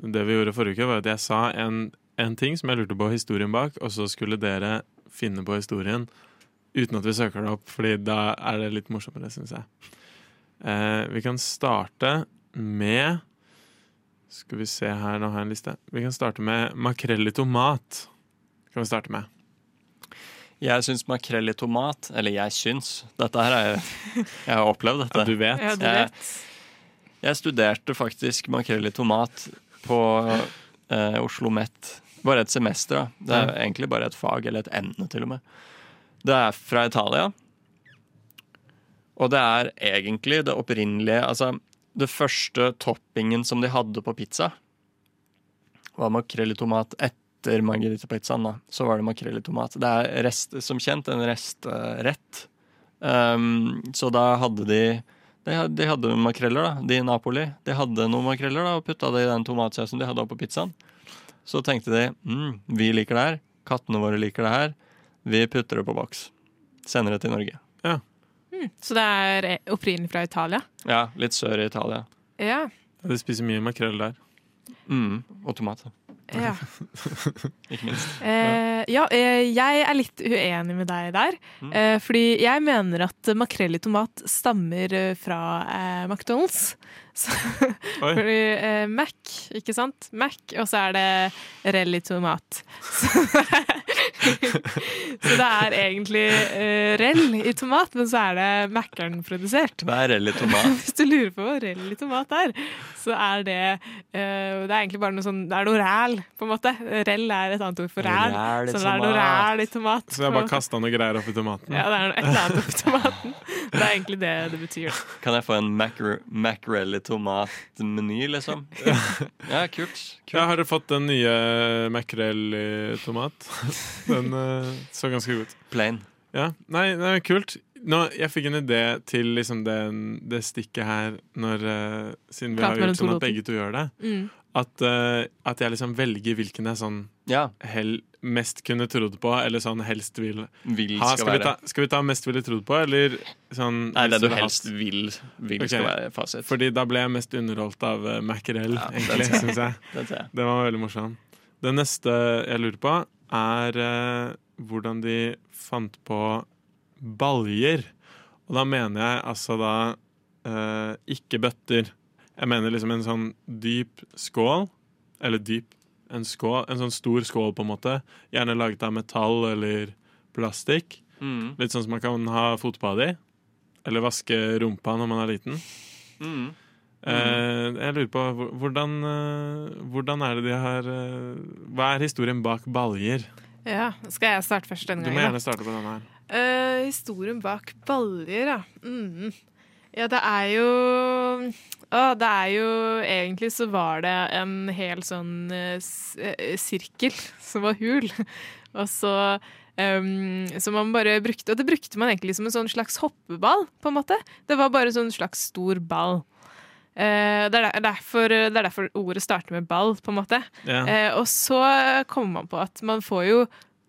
Det vi gjorde forrige uke, var at jeg sa en, en ting som jeg lurte på historien bak, og så skulle dere finne på historien uten at vi søker det opp, fordi da er det litt morsommere, syns jeg. Eh, vi kan starte med Skal vi se her, nå har jeg en liste. Vi kan starte med makrell i tomat. Kan vi starte med. Jeg syns makrell i tomat Eller jeg syns. Dette her er Jeg har opplevd dette. Ja, du vet. Ja, du Jeg, vet. jeg studerte faktisk makrell i tomat på eh, Oslo Met. Bare et semester. da. Det er Ja. egentlig bare et fag, eller et emne, til og med. Det er fra Italia. Og det er egentlig det opprinnelige Altså, det første toppingen som de hadde på pizza, var makrell i tomat etter margaritapizzaen. da. Så var det makrell i tomat. Det er rest, som kjent en restrett. Um, så da hadde de de, hadde makreller, da, de i Napoli. De hadde noen makreller da, og putta det i den tomatsausen de hadde oppå pizzaen. Så tenkte de mm, vi liker det her, kattene våre liker det her, vi putter det på boks. Sender det til Norge. Mm, så det er eh, opprinnelig fra Italia? Ja, litt sør i Italia. Ja. De spiser mye makrell der. Mm, og tomat. Ja. Ikke minst. Eh, ja, eh, jeg er litt uenig med deg der. Mm. Eh, fordi jeg mener at makrell i tomat stammer fra eh, McDonald's. Så, fordi eh, Mac, ikke sant? Mac, og så er det rell i tomat. Så, så det er egentlig uh, rell i tomat, men så er det Mækkern-produsert. Hva er rell i tomat? Hvis du lurer på hva rell i tomat er, så er det uh, Det er egentlig bare noe sånn Det er noe ræl, på en måte. Rell er et annet ord for ræl. Ræl Så det er noe ræl i tomat. Så jeg bare kasta noe greier oppi tomaten? Ja, det er noe- et eller annet oppi tomaten. Det er egentlig det det betyr. Kan jeg få en mackerel i tomat-meny, liksom? Ja, kult. Ja, har dere fått den nye makrell i tomat? Den uh, så ganske god ut. Plain. Ja, nei, nei kult. Nå, jeg fikk en idé til liksom den, det stikket her, når, uh, siden vi Prat har gjort sånn at begge to gjør det. Mm. At, uh, at jeg liksom velger hvilken jeg sånn hell, mest kunne trodd på, eller sånn helst vil, Vil ha. skal Skal, vi ta, skal vi ta mest ville trodd på, eller sånn Nei, det du helst hatt? vil, vil okay. skal være fasit. Fordi da ble jeg mest underholdt av uh, makrell, Ja, egentlig, syns jeg. Den jeg. Det var veldig morsom. Det neste jeg lurer på, er eh, hvordan de fant på baljer. Og da mener jeg altså da eh, ikke bøtter. Jeg mener liksom en sånn dyp skål. Eller dyp en skål, en sånn stor skål, på en måte. Gjerne laget av metall eller plastikk. Mm. Litt sånn som man kan ha fotbad i. Eller vaske rumpa når man er liten. Mm. Eh, jeg lurer på hvordan, eh, hvordan er det de har eh, Hva er historien bak baljer? Ja, Skal jeg starte først denne gangen? Du må gjerne starte på denne her. Uh, historien bak baljer, ja. Mm. Ja, det er jo Å, det er jo Egentlig så var det en hel sånn uh, sirkel som var hul. Og så um, Som man bare brukte. Og det brukte man egentlig som en sånn slags hoppeball, på en måte. Det var bare en sånn slags stor ball. Eh, det, er der, derfor, det er derfor ordet starter med ball, på en måte. Ja. Eh, og så kommer man på at man får jo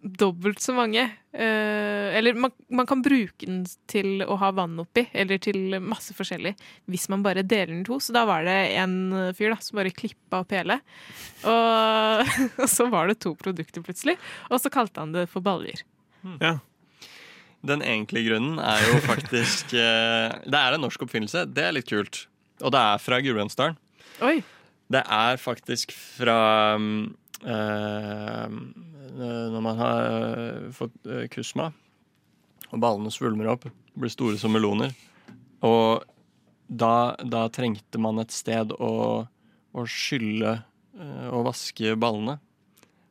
dobbelt så mange. Eh, eller man, man kan bruke den til å ha vann oppi, eller til masse forskjellig, hvis man bare deler den to. Så da var det en fyr da, som bare klippa opp hele. Og, og så var det to produkter plutselig, og så kalte han det for baljer. Ja. Den egentlige grunnen er jo faktisk eh, Det er en norsk oppfinnelse. Det er litt kult. Og det er fra Gudbrandsdalen. Oi. Det er faktisk fra eh, Når man har eh, fått eh, kusma, og ballene svulmer opp, blir store som meloner. Og da, da trengte man et sted å, å skylle og vaske ballene.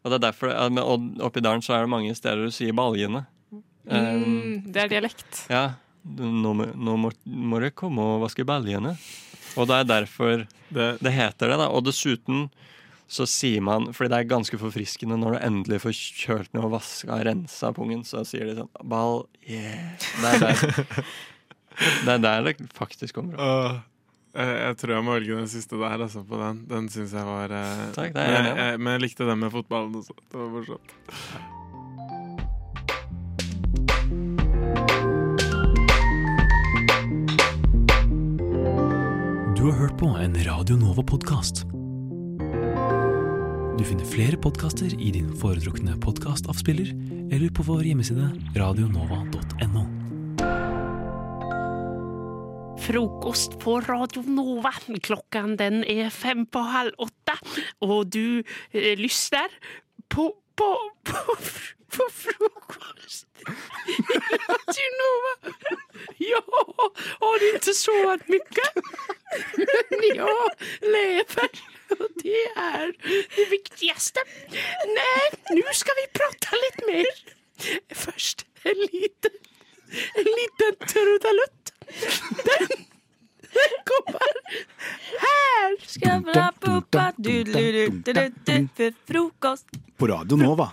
Og det er derfor, og oppi dalen så er det mange steder du sier baljene. Mm, det er dialekt. ja, nå, må- nå må, må dere komme og vaske baljene. Og det er derfor det, heter det. da. Og dessuten så sier man, fordi det er ganske forfriskende når du endelig får kjølt ned og vaska rensa pungen, så sier de sånn Ball, yeah. Det er der det, er der det faktisk kommer fra. Uh. jeg, tror jeg må velge den siste der, altså, på den. Den syns jeg var eh, Takk, det jeg men, jeg, men jeg likte den med fotballen også. Det var morsomt. Du har hørt på en Radio Nova-podkast. Du finner flere podkaster i din foretrukne podkastavspiller eller på vår hjemmeside radionova.no. Frokost på Radio Nova. Klokken den er fem på halv åtte, og du eh, lyster på, på, på, på frokost i Nova. Ja, har du inte sovit mycket? Men jag lever och det är det viktigaste. Nej, nu ska vi prata lite mer. Först en liten, en liten trudelutt. Den, kommer her. Du, du, för. På Radio Nova.